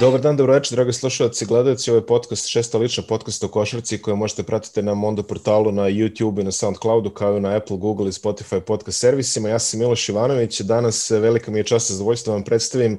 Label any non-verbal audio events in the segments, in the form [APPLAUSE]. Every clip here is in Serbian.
Dobar dan, dobro večer, dragi slušalci i gledalci. Ovo je podcast, šesta lična podcast o košarci koje možete pratiti na Mondo portalu, na YouTube i na Soundcloudu, kao i na Apple, Google i Spotify podcast servisima. Ja sam Miloš Ivanović. Danas velika mi je čast i zadovoljstvo da vam predstavim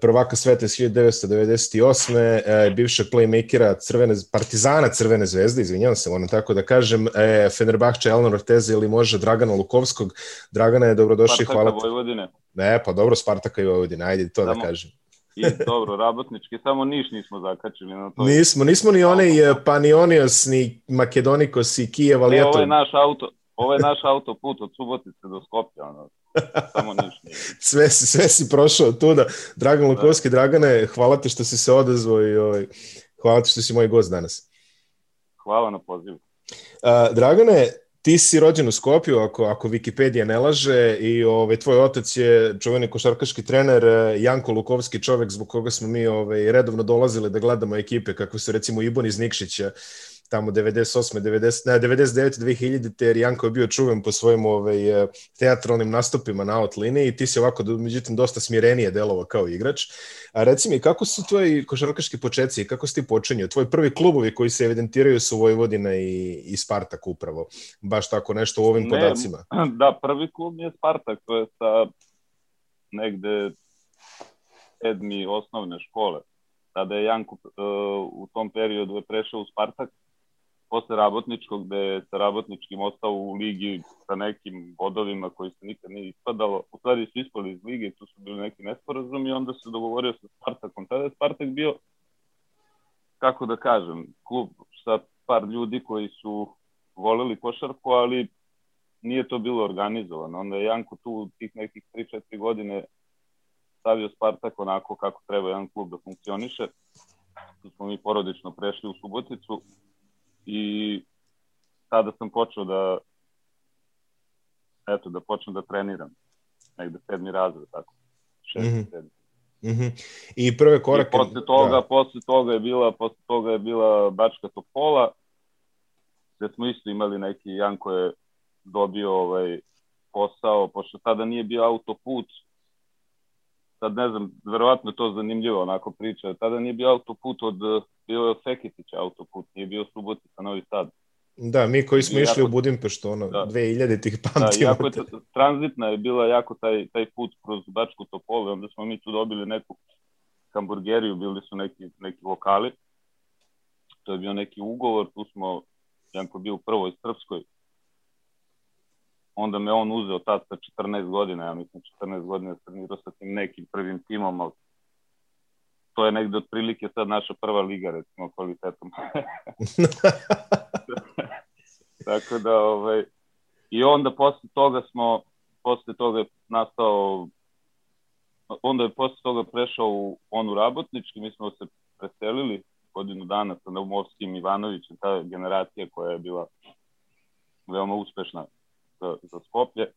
prvaka sveta iz 1998. E, bivšeg playmakera Crvene, Partizana Crvene zvezde, izvinjavam se, moram tako da kažem, e, Fenerbahče, Elnor Orteza ili može Dragana Lukovskog. Dragana je dobrodošli, Spartaka hvala. Vojvodine. Ne, pa dobro, Spartaka i Vojvodine, ajde to da Samo- kažem. I dobro, rabotnički, samo Niš nismo zakačili na to. Nismo, nismo ni onaj eh, Panionios, ni Makedonikos i Kijev, ali ne, eto, ovo je naš auto, ovo je naš autoput od Subotice do Skoplja, ono. Samo Niš [LAUGHS] sve, si, sve si prošao tuda. Dragan Lukovski, Dragane, hvala ti što si se odazvao i ovaj, hvala ti što si moj gost danas. Hvala na pozivu. A, Dragane, ti si rođen u Skopju, ako, ako Wikipedia ne laže, i ovaj, tvoj otac je čuveni košarkaški trener eh, Janko Lukovski, čovek zbog koga smo mi ovaj, redovno dolazili da gledamo ekipe, kako su recimo Ibon iz Nikšića, tamo 98. 90, ne, 99. 2000. jer Janko je bio čuven po svojim ovaj, eh, teatralnim nastupima na out liniji i ti si ovako, međutim, dosta smirenije delovo kao igrač. A reci mi, kako su tvoji košarkaški početci i kako si ti počinio? Tvoji prvi klubovi koji se evidentiraju su Vojvodina i, i Spartak upravo. Baš tako nešto u ovim Ne, podacima. [CLEARS THROAT] Da, prvi klub mi je Spartak, to je sa negde sedmi osnovne škole. Tada je Janko uh, u tom periodu je prešao u Spartak, posle Rabotničkog, gde je sa Rabotničkim ostao u ligi sa nekim bodovima koji se nikad nije ispadalo. U stvari su ispali iz lige, tu su bili neki nesporazumi i onda se dogovorio sa Spartakom. Tada je Spartak bio, kako da kažem, klub sa par ljudi koji su voleli košarku, ali nije to bilo organizovano. Onda je Janko tu tih nekih 3-4 godine stavio Spartak onako kako treba jedan klub da funkcioniše. Tu smo mi porodično prešli u Suboticu i tada sam počeo da eto, da počnem da treniram. Negde sedmi razred, tako. Šesti, Mhm. mm -hmm. sedmi. Mhm. I prve korake... I posle toga, Da. posle toga je bila, posle toga je bila Bačka Topola, gde smo isto imali neki, Janko je dobio ovaj posao, pošto tada nije bio autoput, sad ne znam, verovatno je to zanimljivo onako priča, tada nije bio autoput od, bio je od Feketića autoput, nije bio Subotica, Novi Sad. Da, mi koji smo I išli u jako- Budimpeštu, ono, Da. 2000 tih Da, pamtimo. jako je t- tranzitna je bila jako taj, taj put kroz Bačku Topolu, onda smo mi tu dobili neku hamburgeriju, bili su neki, neki lokali, to je bio neki ugovor, tu smo, Janko je bio u prvoj Srpskoj, onda me on uzeo tad sa 14 godina, ja mislim 14 godina sam trenirao sa tim nekim prvim timom, ali to je negde otprilike sad naša prva liga, recimo, kvalitetom. [LAUGHS] Tako da, ovaj, i onda posle toga smo, posle toga je nastao, onda je posle toga prešao u onu rabotnički, mi smo se preselili godinu dana sa Naumovskim Ivanovićem, ta generacija koja je bila veoma uspešna za, za Skoplje.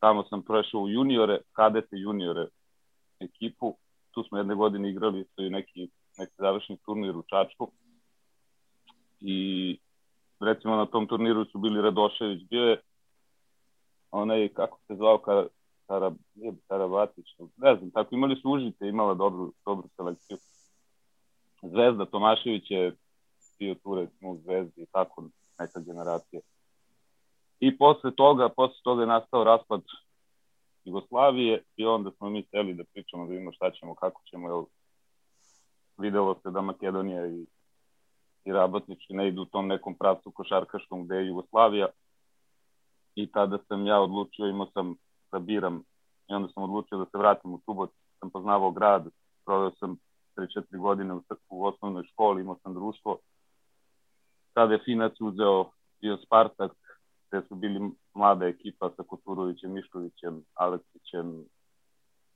Tamo sam prešao u juniore, kadete juniore ekipu. Tu smo jedne godine igrali isto i neki, neki završni turnir u Čačku. I recimo na tom turniru su bili Radošević, bio je onaj, kako se zvao, Kar, Kara, nije Karabatić, ne znam, tako imali su Užice, imala dobru, dobru selekciju. Zvezda Tomašević je bio tu recimo u Zvezdi i tako neka generacija. I posle toga, posle toga je nastao raspad Jugoslavije i onda smo mi seli da pričamo, da vidimo šta ćemo, kako ćemo, jel videlo se da Makedonija i, i Rabotnički ne idu u tom nekom pravcu košarkaškom gde je Jugoslavija i tada sam ja odlučio, imao sam da biram i onda sam odlučio da se vratim u Subot, sam poznavao grad, proveo sam 3-4 godine u, u osnovnoj školi, imao sam društvo. Tada je Finac uzeo bio Spartak, gde su bili mlada ekipa sa Koturovićem, Miškovićem, Aleksićem,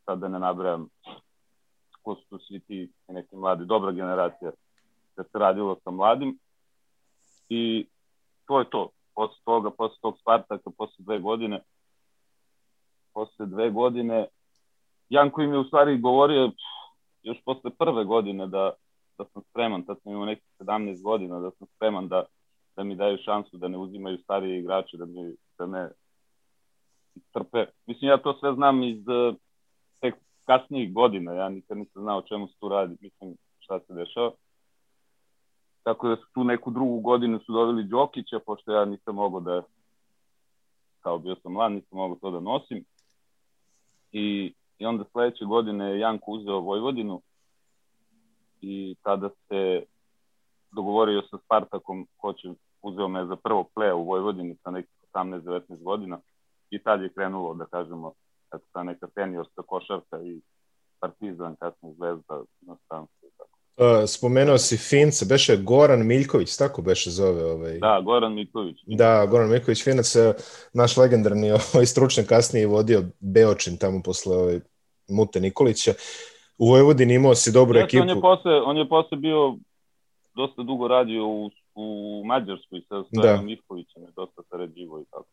sad da ne nabrajam ko su svi ti neki mladi, dobra generacija da se radilo sa mladim i to je to. Posle toga, posle tog Spartaka, posle dve godine, posle dve godine, Janko im je u stvari govorio još posle prve godine da, da sam spreman, tad sam imao nekih 17 godina, da sam spreman da, da mi daju šansu da ne uzimaju starije igrače, da, mi, da me trpe. Mislim, ja to sve znam iz tek kasnijih godina, ja nikad nisam znao o čemu se tu radi, mislim šta se dešava. Tako da su tu neku drugu godinu su doveli Đokića, pošto ja nisam mogao da, kao bio sam mlad, nisam mogao to da nosim. I, i onda sledeće godine je Janko uzeo Vojvodinu i tada se dogovorio sa Spartakom ko će uzeo me za prvo play u Vojvodini sa nekih 18-19 godina i tad je krenulo, da kažemo, eto, ta neka seniorska košarka i Partizan, kasnije Zvezda, i tako. Uh, spomenuo si Finca, beše Goran Miljković, tako beše zove ovaj. Da, Goran Miljković. Da, Goran Miljković, Finac, naš legendarni [LAUGHS] ovaj stručnjak kasnije vodio Beočin tamo posle ovaj, Mute Nikolića. U Vojvodini imao si dobru Jeste, ekipu. On je, posle, on je posle bio dosta dugo radio u, u Mađarskoj sa Stojanom da. Ivkovićem, je dosta sarađivo i tako.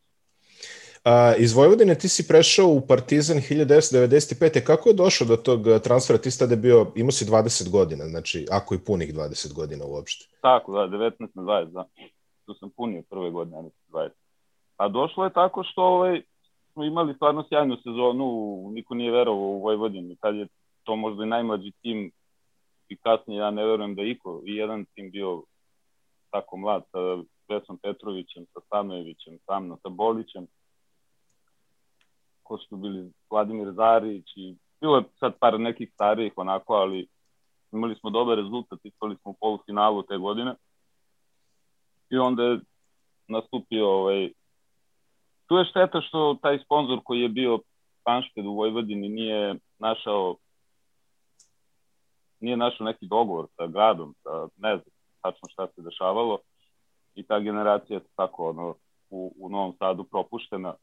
A, iz Vojvodine ti si prešao u Partizan 1995. Kako je došao do tog transfera? Ti si tada bio, imao si 20 godina, znači ako i punih 20 godina uopšte. Tako, da, 19 na 20, da. Tu sam punio prve godine, a 20. A došlo je tako što ovaj, smo imali stvarno sjajnu sezonu, niko nije verovao u Vojvodini, kad je to možda i najmlađi tim i kasnije ja ne verujem da iko i jedan tim bio tako mlad sa Vesom Petrovićem, sa Stanojevićem, sa mnom, sa Bolićem, ko su bili Vladimir Zarić i bilo je sad par nekih starijih onako, ali imali smo dobar rezultat, ispali smo u polufinalu te godine. I onda je nastupio ovaj, tu je šteta što taj sponsor koji je bio Panšped u Vojvodini nije našao nije našao neki dogovor sa gradom, sa, ne znam tačno šta se dešavalo i ta generacija je tako ono, u, u Novom Sadu propuštena.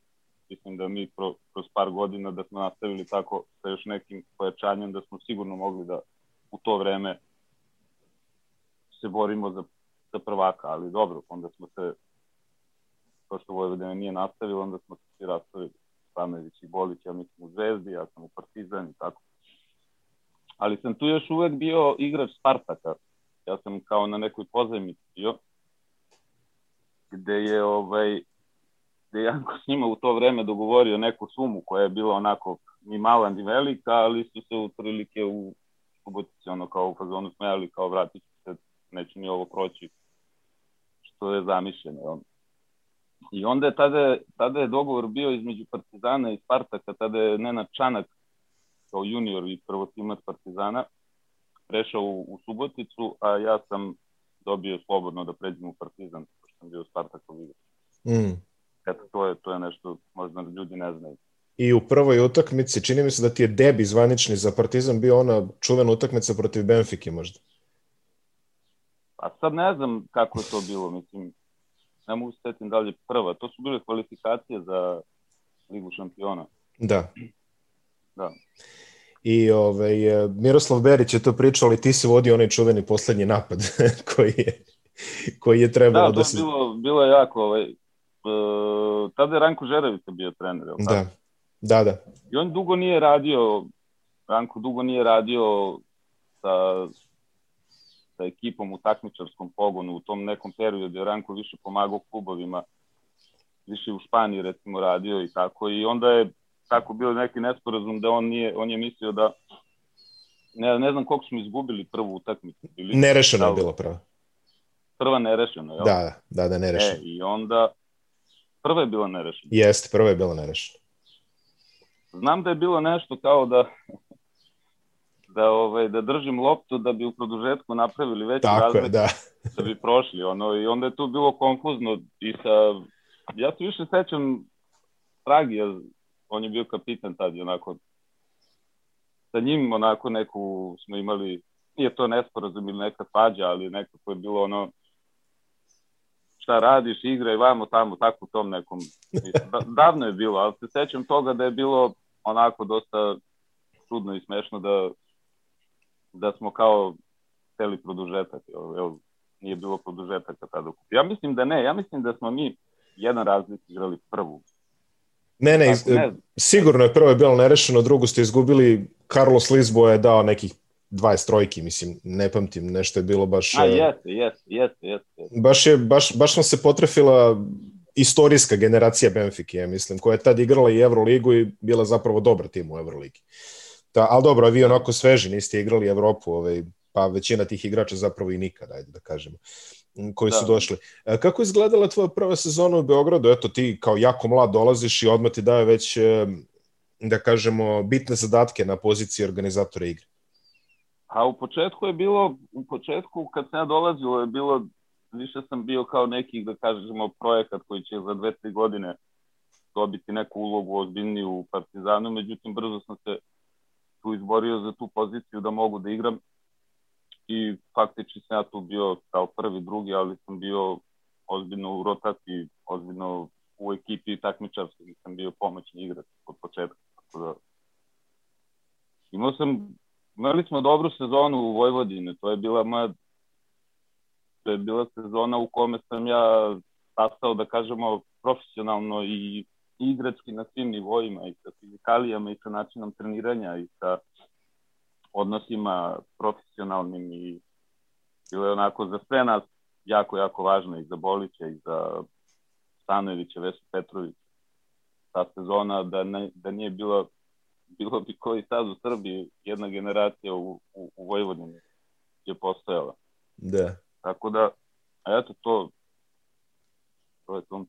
Mislim da mi pro, kroz par godina da smo nastavili tako sa još nekim pojačanjem da smo sigurno mogli da u to vreme se borimo za, za prvaka, ali dobro, onda smo se to što Vojvodina nije nastavila, onda smo se svi rastavili Stanović i Bolić, ja mislim u Zvezdi, ja sam u Partizan i tako ali sam tu još uvek bio igrač Spartaka. Ja sam kao na nekoj pozajmici bio, gde je ovaj, gde Janko s njima u to vreme dogovorio neku sumu koja je bila onako ni mala ni velika, ali su se otprilike u Subotici ono kao u fazonu smejali kao vratit se, neću ni ovo proći što je zamišljeno. I onda je tada, tada je dogovor bio između Partizana i Spartaka, tada je Nenad Čanak kao junior i prvotimac Partizana prešao u, u Suboticu, a ja sam dobio slobodno da pređem u Partizan, pošto sam bio Spartakov igrač. Mm. Eto, to je, to je nešto možda ljudi ne znaju. I u prvoj utakmici, čini mi se da ti je debi zvanični za Partizan bio ona čuvena utakmica protiv Benfike možda. Pa sad ne znam kako je to bilo, mislim, ne mogu se setim da li je prva. To su bile kvalifikacije za Ligu šampiona. Da. Da. I ovaj, Miroslav Berić je to pričao, ali ti si vodio onaj čuveni poslednji napad [LAUGHS] koji je, koji je trebalo da, da se... bilo, bilo je jako, ovaj, uh, tada je Ranko Žerevica bio trener, da. Tako? Da, da. I on dugo nije radio, Ranko dugo nije radio sa, sa ekipom u takmičarskom pogonu u tom nekom periodu, je Ranko više pomagao klubovima, više u Španiji recimo radio i tako, i onda je tako bio neki nesporazum da on nije, on je mislio da ne, ne znam koliko smo izgubili prvu utakmicu. Ili, nerešeno da, je bilo prva. Prva nerešeno, jel? Da, da, da, nerešeno. E, i onda prva je bila nerešena. Jeste, prva je bila nerešena. Znam da je bilo nešto kao da da ovaj da držim loptu da bi u produžetku napravili veći Tako je, da. da bi prošli ono i onda je tu bilo konfuzno i sa ja se više sećam Tragija on je bio kapitan tad i onako sa njim onako neku smo imali nije to nesporazum ili neka svađa, ali nekako je bilo ono šta radiš, igraj vamo tamo, tako u tom nekom. Da, davno je bilo, ali se sećam toga da je bilo onako dosta čudno i smešno da, da smo kao celi produžetak, evo, nije bilo produžetaka tada. Ja mislim da ne, ja mislim da smo mi jedan razlik igrali prvu Ne, ne, iz, ne, sigurno je prvo je bilo nerešeno, drugo ste izgubili, Carlos Lisboa je dao nekih 20 trojki, mislim, ne pamtim, nešto je bilo baš... A, jeste, jeste, jeste, jeste. Baš, je, baš, baš nam se potrefila istorijska generacija Benfike, ja mislim, koja je tad igrala i Euroligu i bila zapravo dobar tim u Euroligi. Da, ali dobro, vi onako sveži, niste igrali Evropu, ovaj, pa većina tih igrača zapravo i nikada, ajde da kažemo, koji da. su došli. E, kako izgledala tvoja prva sezona u Beogradu? Eto, ti kao jako mlad dolaziš i odmah ti daje već, e, da kažemo, bitne zadatke na poziciji organizatora igre. A u početku je bilo, u početku kad sam ja dolazio je bilo, više sam bio kao neki, da kažemo, projekat koji će za dve, tri godine dobiti neku ulogu ozbiljniju u Partizanu, međutim brzo sam se tu izborio za tu poziciju da mogu da igram i faktički sam ja tu bio kao prvi, drugi, ali sam bio ozbiljno u rotaciji, ozbiljno u ekipi takmičarski, sam bio pomoćni igrač od početka. Tako da, imao sam, imali smo dobru sezonu u Vojvodini, to je bila moja to je bila sezona u kome sam ja stastao, da kažemo, profesionalno i igrački na svim nivoima i sa fizikalijama i sa načinom treniranja i sa odnosima profesionalnim i bilo je onako za sve nas jako, jako važno i za Bolića i za Stanojevića, Vesu Petrović ta sezona da, ne, da nije bilo bilo bi koji sad u Srbiji jedna generacija u, u, u Vojvodini je postojala. Da. Tako da, eto to, to je to.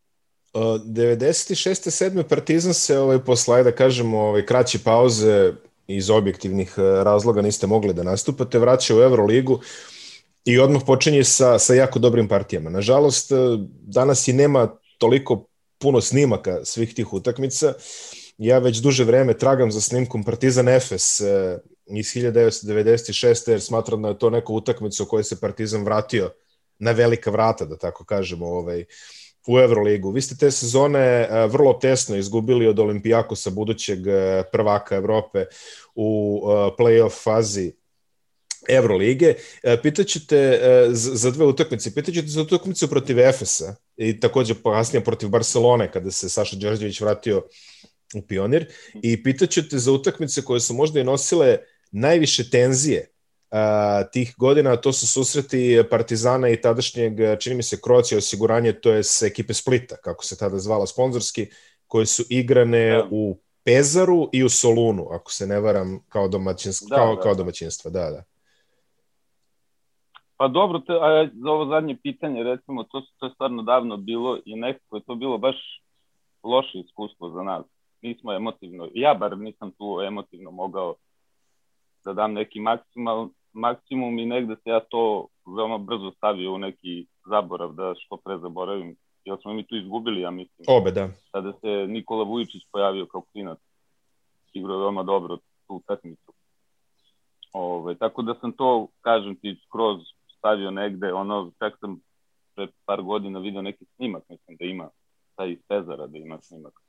96. 7. Partizan se ovaj, posle, da kažemo, ovaj, kraće pauze iz objektivnih e, razloga niste mogli da nastupate, vraća u Euroligu i odmah počinje sa, sa jako dobrim partijama. Nažalost, e, danas i nema toliko puno snimaka svih tih utakmica. Ja već duže vreme tragam za snimkom Partizan Efes e, iz 1996. jer smatram da je to neka utakmica u kojoj se Partizan vratio na velika vrata, da tako kažemo, ovaj, u Euroligu. Vi ste te sezone e, vrlo tesno izgubili od Olimpijakosa, budućeg e, prvaka Evrope u e, play-off fazi Evrolige. Pitaću te za dve utakmice. Pitaću te za utakmicu protiv Efesa i takođe kasnije protiv Barcelone kada se Saša Đorđević vratio u Pionir i pitaću te za utakmice koje su možda i nosile najviše tenzije tih godina, to su susreti Partizana i tadašnjeg, čini mi se, Kroacija osiguranje, to je s ekipe Splita, kako se tada zvala sponzorski, koje su igrane da. u Pezaru i u Solunu, ako se ne varam, kao, domaćinstvo, da, kao, da, kao domaćinstva, da, da. Pa dobro, te, a za ovo zadnje pitanje, recimo, to, to je stvarno davno bilo i nekako je to bilo baš loše iskustvo za nas. Nismo emotivno, ja bar nisam tu emotivno mogao da dam neki maksimal, maksimum i negde se ja to veoma brzo stavio u neki zaborav da što pre zaboravim. Jer smo mi tu izgubili, ja mislim. Obe, da. Kada se Nikola Vujičić pojavio kao klinac. Igrao veoma dobro tu utakmicu. Ove, tako da sam to, kažem ti, skroz stavio negde, ono, čak sam pred par godina video neki snimak, mislim da ima, taj iz Cezara da ima snimak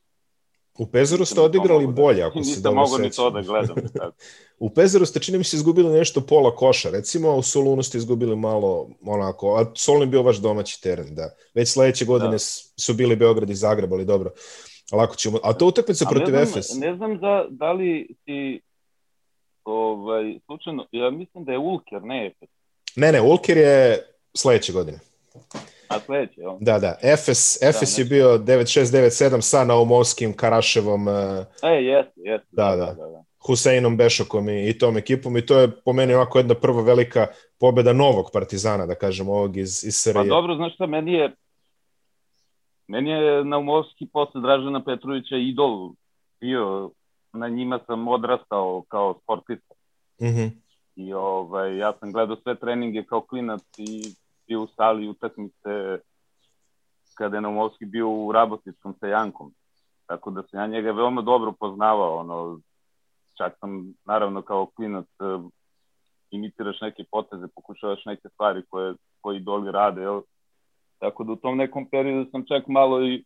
U Pezaru ste odigrali da, bolje, ako se dobro mogu ni to da gledam. [LAUGHS] Tako. u Pezaru ste, čini mi se, izgubili nešto pola koša. Recimo, u Solunu ste izgubili malo, onako, a Solun je bio vaš domaći teren, da. Već sledeće godine da. su bili Beograd i Zagreb, ali dobro. Lako ćemo. A to utakmica protiv ne Efes? Ne znam da, da li ti ovaj, slučajno, ja mislim da je Ulker, ne Efes. Ne, ne, Ulker je sledeće godine. A sledeće, on. Da, da. Efes, da, Efes da, je bio 9697 sa Naumovskim, Karaševom. E, jeste, jeste. Da, da. da, da. Huseinom Bešokom i, i tom ekipom i to je po meni ovako jedna prva velika pobeda novog Partizana, da kažem, ovog iz, iz Srbije. Pa dobro, znaš šta, meni je meni je Naumovski posle Dražana Petrovića idol bio, na njima sam odrastao kao sportista. Mm -hmm. I ovaj, ja sam gledao sve treninge kao klinac i bio u sali utakmice kada je Naumovski bio u Rabotickom sa Jankom. Tako da sam ja njega veoma dobro poznavao, ono, čak sam naravno kao klinac uh, imitiraš neke poteze, pokušavaš neke stvari koje, koje idoli rade, jel? Tako da u tom nekom periodu sam čak malo i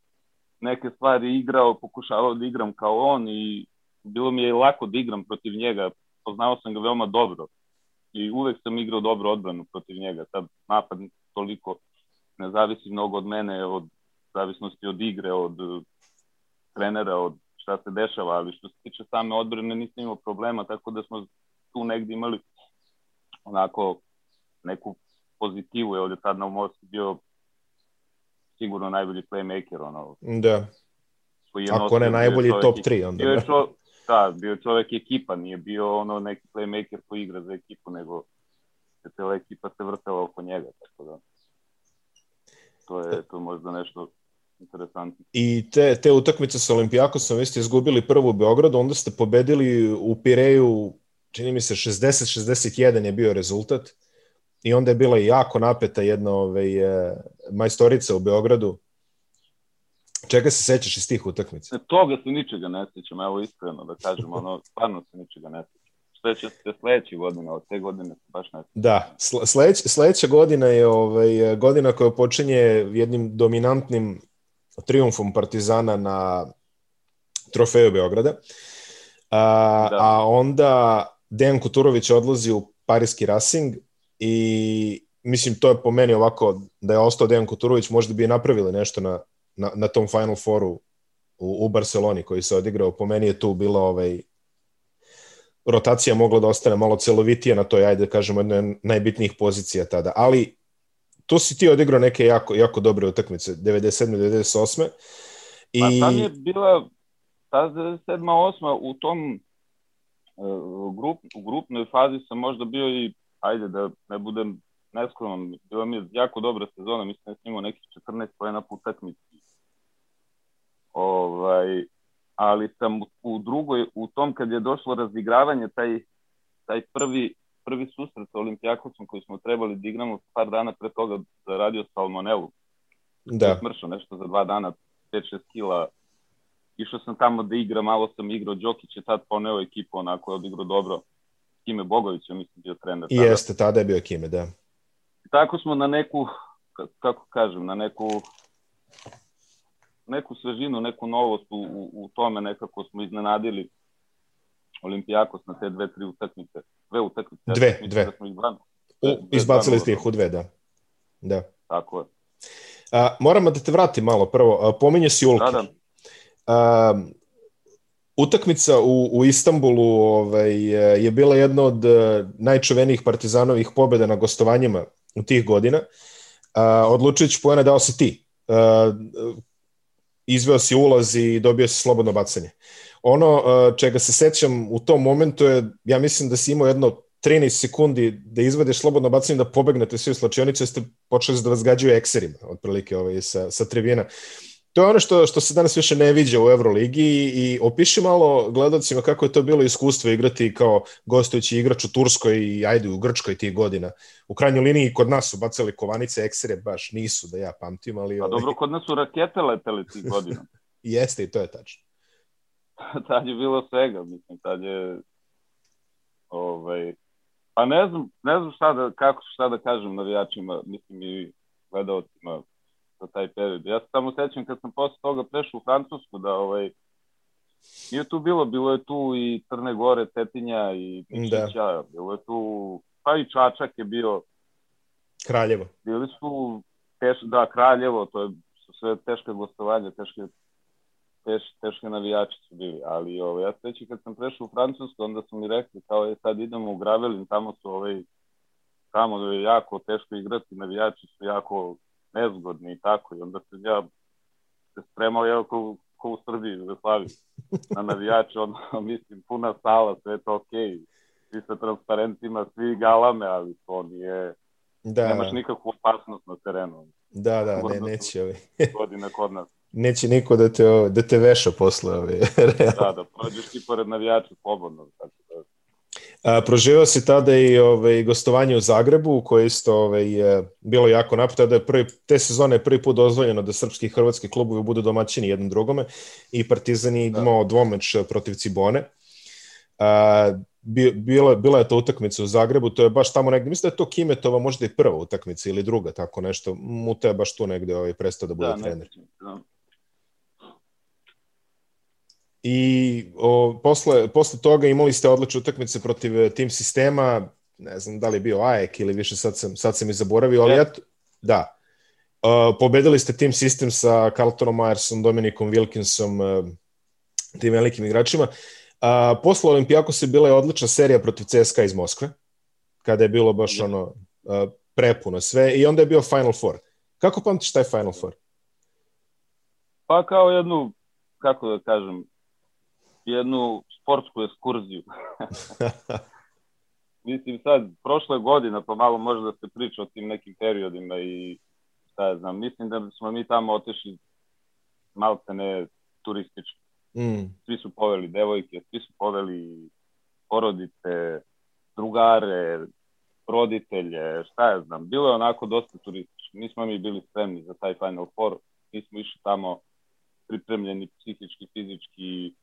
neke stvari igrao, pokušavao da igram kao on i bilo mi je lako da igram protiv njega, poznao sam ga veoma dobro i uvek sam igrao dobro odbranu protiv njega. Sad napad toliko ne zavisi mnogo od mene, od zavisnosti od igre, od trenera, od šta se dešava, ali što se tiče same odbrane nisam imao problema, tako da smo tu negdje imali onako neku pozitivu, je ovdje tad na Moskvi bio sigurno najbolji playmaker, ono. Da. Koji je Ako ne najbolji top 3, onda. Bio je čo, šta, bio čovek ekipa, nije bio ono neki playmaker koji igra za ekipu, nego se cela ekipa se vrtela oko njega, tako da to je to možda nešto interesantno. I te, te utakmice sa Olimpijakosom, vi ste izgubili prvu u Beogradu, onda ste pobedili u Pireju, čini mi se 60-61 je bio rezultat i onda je bila jako napeta jedna ovaj, e, majstorica u Beogradu. Čega se sećaš iz tih utakmica? Toga se ničega ne sećam, evo iskreno da kažem, ono, stvarno se ničega ne sećam. Šta će se sledeće godine, od te godine baš ne. Da, sleć, sledeća godina je ovaj, godina koja počinje jednim dominantnim triumfom Partizana na trofeju Beograda. A, da. a onda Dejan Kuturović odlazi u Parijski Racing i mislim to je po meni ovako da je ostao Dejan Kuturović možda bi napravili nešto na, na, na tom Final Fouru u, u Barceloni koji se odigrao. Po meni je tu bila ovaj, rotacija mogla da ostane malo celovitija na toj, ajde da kažemo, jednoj najbitnijih pozicija tada. Ali tu si ti odigrao neke jako, jako dobre utakmice, 97. 98. I... Pa tam je bila ta 97. 8. u tom uh, grup, u grupnoj fazi sam možda bio i, ajde da ne budem neskroman, bila mi je jako dobra sezona, mislim da sam imao nekih 14 pojena po utakmici. Ovaj, ali sam u drugoj, u tom kad je došlo razigravanje, taj, taj prvi prvi susret sa Olimpijakosom koji smo trebali da igramo par dana pre toga zaradio salmonelu. Da. Smršao nešto za dva dana, 5-6 kila. Išao sam tamo da igram, malo sam igrao, Đokić je tad poneo ekipu, onako je odigrao dobro. Kime Bogović je mislim bio trener. I jeste, tada je bio Kime, da. Tako smo na neku, kako kažem, na neku neku svežinu, neku novost u, u, u tome nekako smo iznenadili Olimpijakos na te dve, tri utakmice. Dve utakmice. Dve, dve. Da smo ih u, izbacili ste ih u dve, da. Da. Tako je. A, moramo da te vratim malo prvo. A, pominje si Ulke. Da, da. A, utakmica u, u Istanbulu ovaj, je bila jedna od e, najčuvenijih partizanovih pobjeda na gostovanjima u tih godina. A, odlučujući pojene dao si ti. A, izveo si ulaz i dobio si slobodno bacanje. Ono uh, čega se sećam u tom momentu je, ja mislim da si imao jedno 13 sekundi da izvedeš slobodno bacanje da pobegnete svi u slačionicu, jeste počeli da vas gađaju ekserima, otprilike ovaj, sa, sa tribina. To je ono što, što se danas više ne viđa u Euroligi i, i opiši malo gledalcima kako je to bilo iskustvo igrati kao gostujući igrač u Turskoj i ajde u Grčkoj tih godina. U krajnjoj liniji kod nas su bacali kovanice, eksere baš nisu da ja pamtim, ali... Pa ovaj... dobro, kod nas su rakete letele tih godina. [LAUGHS] Jeste i to je tačno. [LAUGHS] tad je bilo svega, mislim, tad je ovaj, pa ne znam, ne znam šta da, kako, šta da kažem navijačima, mislim i gledalcima za taj period. Ja se samo sećam kad sam posle toga prešao u Francusku da ovaj, nije tu bilo, bilo je tu i Crne Gore, Tetinja i Mišića, da. bilo je tu, pa i Čačak je bio. Kraljevo. Bili su, teš, da, Kraljevo, to je, sve teške gostovanja, teške teš, teške navijači su bili, ali ovo, ja sveći kad sam prešao u Francusku, onda su mi rekli kao je sad idemo u Gravelin, tamo su ovaj, tamo je jako teško igrati, navijači su jako nezgodni i tako, i onda se ja se spremao ja ko, ko u Srbiji, Jugoslaviji, na navijače, ono, [LAUGHS] mislim, puna sala, sve to okej, okay. svi sa transparentima, svi galame, ali to nije, da. nemaš nikakvu opasnost na terenu. Da, da, ne, neće [LAUGHS] ovi. Godina kod nas neće niko da te, da te veša posle. [LAUGHS] Ove, da, da prođeš ti pored navijača slobodno. Tako da. A, proživao si tada i ovaj, gostovanje u Zagrebu, koje isto ovaj, je bilo jako napad, tada je prvi, te sezone je prvi put dozvoljeno da srpski i hrvatski klubovi budu domaćini jednom drugome i Partizan je da. imao dvomeč protiv Cibone. A, bila, bila je to utakmica u Zagrebu, to je baš tamo negde, mislim da je to Kimetova možda i prva utakmica ili druga, tako nešto, mu te baš tu negde ovaj, prestao da bude da, trener. Ne, da. I o, posle, posle toga imali ste odlične utakmice protiv e, tim sistema, ne znam da li je bio AEK ili više sad sam, sad sam i zaboravio, ali ja, da. Uh, pobedili ste tim sistem sa Carltonom Myersom, Dominikom Wilkinsom, uh, tim velikim igračima. Uh, posle Olimpijakos je bila je odlična serija protiv CSKA iz Moskve, kada je bilo baš ja. ono uh, prepuno sve i onda je bio Final Four. Kako pamtiš taj Final Four? Pa kao jednu, kako da kažem, jednu sportsku ekskurziju. [LAUGHS] Mislim sad, prošle godina, pa malo može da se priča o tim nekim periodima i šta ja znam, mislim da smo mi tamo otišli malte ne turistički. Mm. Svi su poveli devojke, svi su poveli porodice, drugare, roditelje, šta ja znam. Bilo je onako dosta turistički. Nismo mi bili spremni za taj Final Four. Nismo išli tamo pripremljeni psihički, fizički.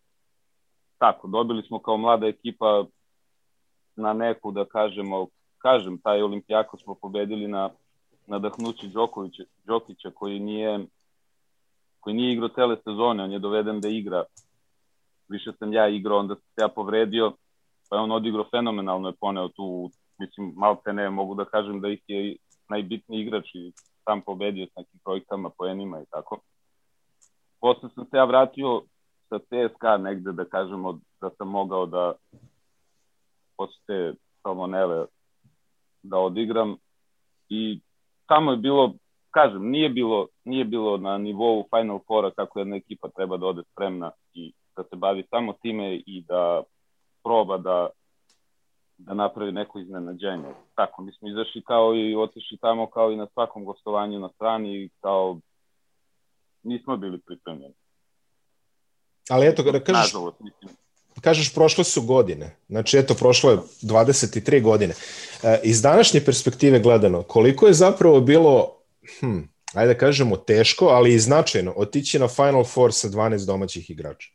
Tako, dobili smo kao mlada ekipa na neku, da kažemo, kažem, taj Olimpijako smo pobedili na nadahnući Đokovića, Đokića koji nije koji nije igrao cele sezone, on je doveden da igra. Više sam ja igrao, onda sam se ja povredio, pa je on odigrao fenomenalno, je poneo tu, mislim, malte ne, mogu da kažem da ih je najbitniji igrač i sam pobedio s nekim projektama, poenima i tako. Posle sam se ja vratio sa CSKA negde, da kažemo, da sam mogao da posle salmonele da odigram i tamo je bilo, kažem, nije bilo, nije bilo na nivou Final Fora kako jedna ekipa treba da ode spremna i da se bavi samo time i da proba da da napravi neko iznenađenje. Tako, mi smo izašli kao i otišli tamo kao i na svakom gostovanju na strani i kao nismo bili pripremljeni. Ali eto, kada kažeš, Nažalost, kažeš prošle su godine, znači eto prošlo je 23 godine. E, iz današnje perspektive gledano, koliko je zapravo bilo, hm, ajde da kažemo teško, ali i značajno otići na Final Four sa 12 domaćih igrača?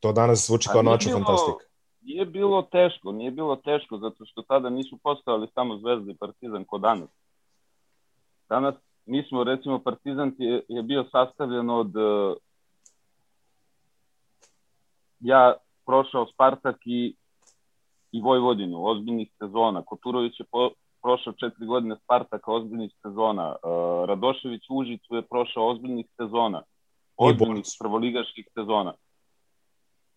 To danas zvuči kao noću fantastika. Nije bilo teško, nije bilo teško, zato što tada nisu postavili samo Zvezda i Partizan ko danas. Danas mi smo, recimo, Partizan je, je bio sastavljen od ja prošao Spartak i, i Vojvodinu, ozbiljnih sezona. Koturović je po, prošao četiri godine Spartaka, ozbiljnih sezona. Uh, Radošević u Užicu je prošao ozbiljnih sezona. Ozbiljnih prvoligaških sezona.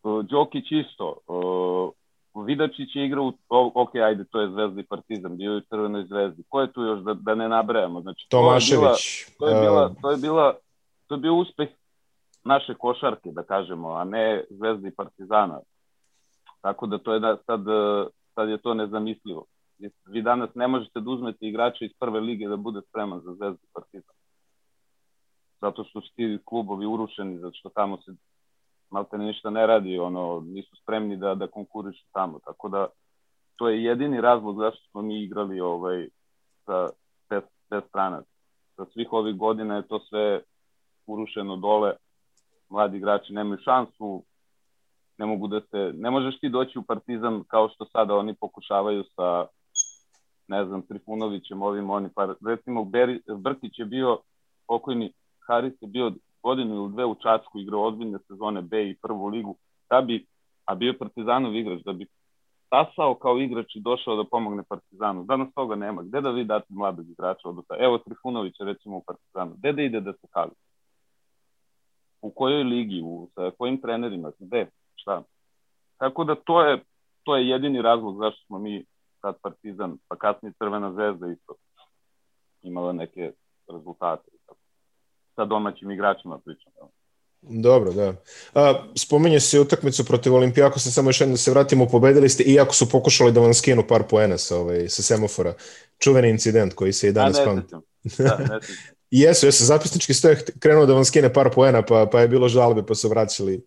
Uh, Đokić isto. Uh, Vidačić je igrao, ok, ajde, to je Zvezda i Partizan, bio je u Crvenoj zvezdi. Ko je tu još da, da ne nabrajamo? Znači, Tomašević. To je, bila, to je bila, to je bila, to je bio uspeh naše košarke, da kažemo, a ne Zvezda i Partizana. Tako da to je da, sad, sad je to nezamislivo. Vi danas ne možete da uzmete igrača iz prve lige da bude spreman za Zvezdu Partizan. Zato što su ti klubovi urušeni, zato što tamo se malte ništa ne radi, ono, nisu spremni da, da konkurišu tamo. Tako da to je jedini razlog zašto smo mi igrali ovaj, sa te, te strane. Sa svih ovih godina je to sve urušeno dole, mladi igrači nemaju šansu, ne mogu da se, ne možeš ti doći u Partizan kao što sada oni pokušavaju sa ne znam, Trifunovićem, ovim, oni, pa recimo Beri, Brkić je bio, pokojni Haris je bio godinu ili dve u Čačku, igrao ozbiljne sezone B i prvu ligu, da bi, a bio Partizanov igrač, da bi stasao kao igrač i došao da pomogne Partizanu. Danas toga nema. Gde da vi date mladog igrača? Evo Trifunović recimo u Partizanu. Gde da ide da se kali? U kojoj ligi, u, sa kojim trenerima, gde, šta. Tako da to je, to je jedini razlog zašto smo mi sad Partizan, pa kasnije Crvena zvezda isto imala neke rezultate. Sa domaćim igračima pričam. Dobro, da. A, spominje se utakmicu protiv Olimpijakosa, samo još jedno da se vratimo, pobedili ste, iako su pokušali da vam skinu par poena sa, ovaj, sa semafora. Čuveni incident koji se i danas pamti. Da, ne Jesu, jesu, zapisnički stoje krenuo da vam skine par poena, pa, pa je bilo žalbe, pa su vraćali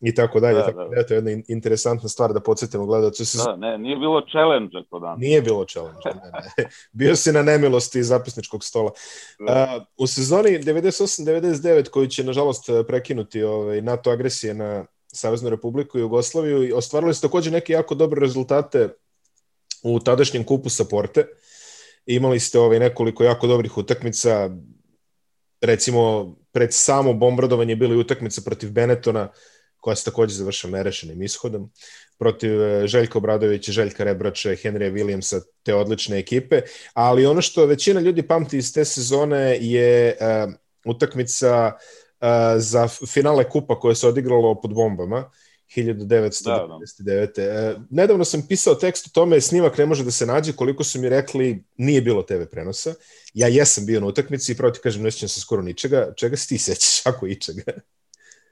i tako dalje. Da, tako da. Eto, jedna interesantna stvar da podsjetimo gledalce. Se... Da, ne, nije bilo challenge to dan. Nije bilo challenge, ne, ne. [LAUGHS] Bio si na nemilosti zapisničkog stola. Da. Uh, u sezoni 98-99, koji će, nažalost, prekinuti ovaj, NATO agresije na Saveznu Republiku i Jugoslaviju, ostvarili su takođe neke jako dobre rezultate u tadašnjem kupu sa Porte. Imali ste ovaj, nekoliko jako dobrih utakmica, recimo pred samo bombardovanje bili utakmica protiv Benetona koja se takođe završila nerešenim ishodom protiv e, Željka Obradovića, Željka Rebrača, Henrya Williamsa, te odlične ekipe, ali ono što većina ljudi pamti iz te sezone je uh, utakmica uh, za finale kupa koje se odigralo pod bombama 1999. Da, da. Nedavno sam pisao tekst o tome, snimak ne može da se nađe, koliko su mi rekli, nije bilo TV prenosa. Ja jesam bio na utakmici i pravo ti kažem, ne se skoro ničega. Čega se ti sećaš, ako i čega?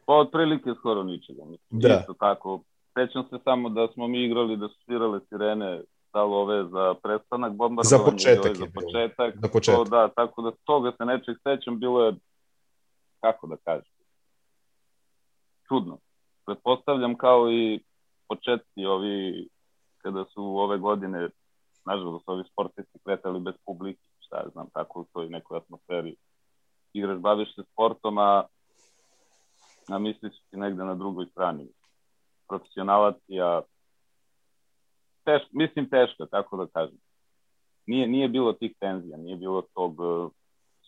Pa otprilike skoro ničega. Mislim, Da. Isto tako. Sećam se samo da smo mi igrali da su svirale sirene stalo ove za prestanak bombardovanja. Za početak ove je Za početak. Za početak. To, da, tako da toga se nečeg sećam, bilo je, kako da kažem, čudno. Pretpostavljam kao i početci ovi, kada su ove godine, nažalost, ovi sportisti kretali bez publike, šta ja znam, tako u toj nekoj atmosferi. Igraš, baviš se sportom, a, a misliš ti negde na drugoj strani. Profesionalac, ja, teš, mislim teško, tako da kažem nije, nije bilo tih tenzija, nije bilo tog uh,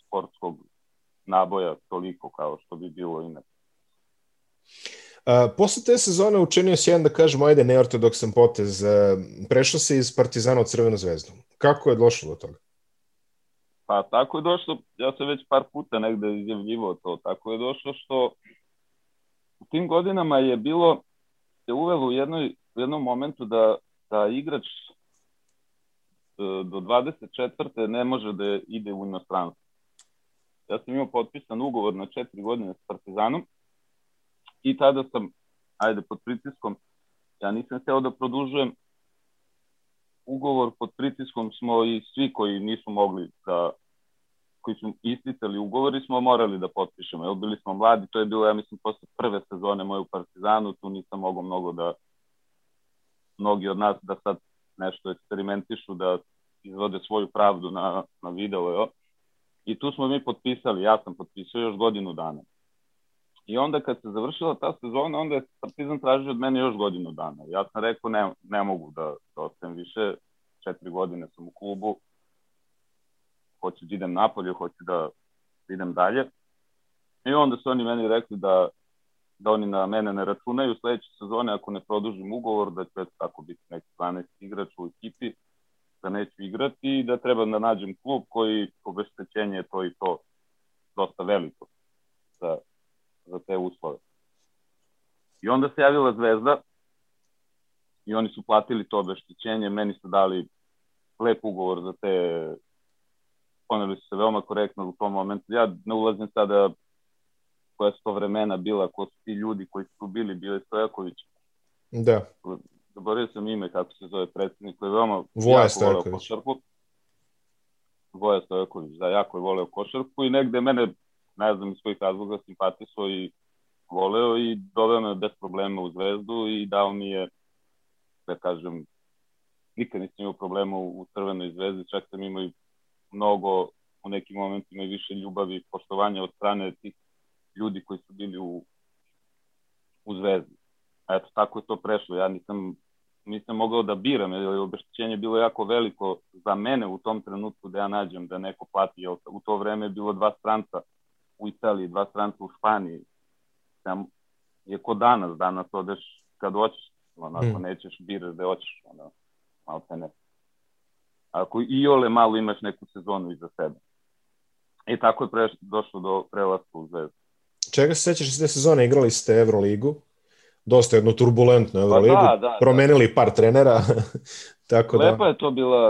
sportskog naboja toliko kao što bi bilo inače. A, posle te sezone učinio si jedan, da kažemo, ajde, neortodoksan potez. A, prešao si iz Partizana u Crvenu zvezdu. Kako je došlo do toga? Pa tako je došlo, ja sam već par puta negde izjavljivo to, tako je došlo što u tim godinama je bilo, je uvelo u, jednoj, u jednom momentu da, da igrač e, do 24. ne može da ide u inostranstvo. Ja sam imao potpisan ugovor na četiri godine s Partizanom i tada sam, ajde, pod pritiskom, ja nisam hteo da produžujem ugovor pod pritiskom smo i svi koji nisu mogli da koji su isticali ugovori smo morali da potpišemo. Jel, bili smo mladi, to je bilo, ja mislim, posle prve sezone moje u Partizanu, tu nisam mogao mnogo da mnogi od nas da sad nešto eksperimentišu, da izvode svoju pravdu na, na video, jo. I tu smo mi potpisali, ja sam potpisao još godinu dana. I onda kad se završila ta sezona, onda je Partizan tražio od mene još godinu dana. Ja sam rekao ne, ne mogu da, da ostajem više, četiri godine sam u klubu, hoću da idem napolje, hoću da idem dalje. I onda su oni meni rekli da, da oni na mene ne računaju sledeće sezone ako ne produžim ugovor, da će tako biti neki 12 igrač u ekipi, da neću igrati i da treba da nađem klub koji obeštećenje je to i to dosta veliko za, za te uslove. I onda se javila Zvezda i oni su platili to obeštećenje, meni su dali lep ugovor za te poneli su se veoma korektno u tom momentu. Ja ne ulazim sada koja su to vremena bila, ko su ti ljudi koji su bili, bili Stojaković. Da. Zaboravio sam ime kako se zove predsednik, koji je veoma Voja Stojaković. košarku. Voja Stojaković, da, jako je voleo košarku i negde mene, ne znam iz kojih razloga, simpatiso i voleo i doveo me bez problema u zvezdu i dao mi je, da kažem, nikad nisam imao problema u, Crvenoj zvezdi, čak sam imao i mnogo u nekim momentima i više ljubavi i poštovanja od strane tih ljudi koji su bili u, u zvezdi. Eto, tako je to prešlo. Ja nisam, nisam mogao da biram, jer je obeštećenje bilo jako veliko za mene u tom trenutku da ja nađem da neko plati. U to vreme je bilo dva stranca u Italiji, dva stranca u Španiji. Sam, je ko danas, danas odeš kad hoćeš, onako, Mm. nećeš biraš da hoćeš, ono, malo te ne ako i ole malo imaš neku sezonu iza sebe. I tako je preš, došlo do prelaska u Zvezdu. Čega se sećaš iz te sezone? Igrali ste Euroligu. Dosta jednu turbulentnu Euroligu. da, da, da. Promenili par trenera. [LAUGHS] Tako da. Lepa je to bila,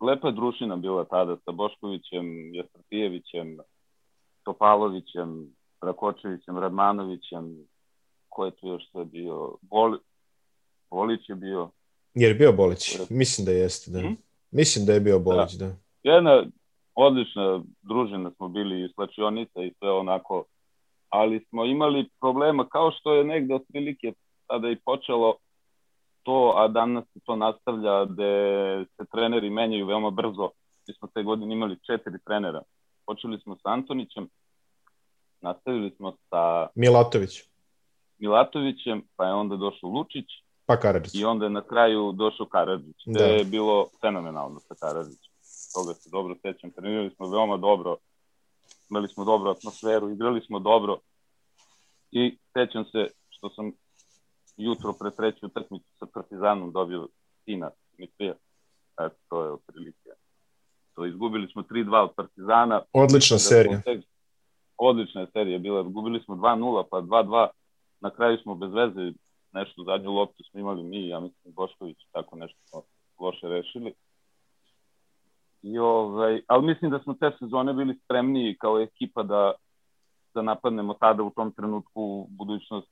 lepa je drušina bila tada sa Boškovićem, Jasrpijevićem, Topalovićem, Rakočevićem, Radmanovićem, ko je tu još sve bio, Boli, Bolić je bio. Jer je bio Bolić? Mislim da jeste, da. Mhm. Mislim da je bio Bolić, da. Jedna odlična družina smo bili i slačionica i sve onako, ali smo imali problema kao što je negde otprilike tada i počelo to, a danas se to nastavlja gde se treneri menjaju veoma brzo. Mi smo te godine imali četiri trenera. Počeli smo sa Antonićem, nastavili smo sa Milatović, Milatovićem, pa je onda došao Lučić pa Karadžić. i onda je na kraju došao Karadžić. Da. Da. je bilo fenomenalno sa Karadžićem. Toga se dobro sećam. Trenirali smo veoma dobro, imali smo dobru atmosferu, igrali smo dobro i sećam se što sam jutro pre treću utakmicu sa Partizanom dobio sina Dimitrija. Eto, to je otprilike. To izgubili smo 3-2 od Partizana. Odlična Da serija. tek- Odlična je serija bila. Gubili smo 2-0, pa 2-2. Na kraju smo bez veze nešto zadnju loptu smo imali mi, ja mislim Bošković, tako nešto smo loše rešili. I ovaj, ali mislim da smo te sezone bili spremniji kao ekipa da da napadnemo tada u tom trenutku budućnost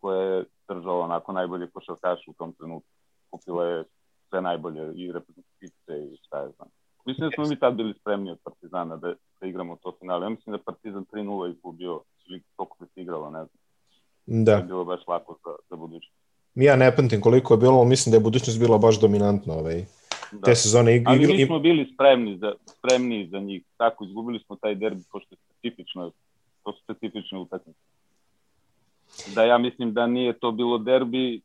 koja je držala onako najbolje košarkaše u tom trenutku. Kupila je sve najbolje i reprezentativce i šta je znam. Mislim da smo mi tad bili spremni od Partizana da, da igramo to finale. Ja mislim da Partizan 3-0 izgubio ili koliko se igralo, ne znam. Da. Je bilo baš lako za, za budućnost. Ja ne pamtim koliko je bilo, ali mislim da je budućnost bila baš dominantna ovaj, da. te sezone. Ig ali mi smo bili spremni za, spremni za njih. Tako, izgubili smo taj derbi, pošto je specifično, to su specifične utakmice. Da ja mislim da nije to bilo derbi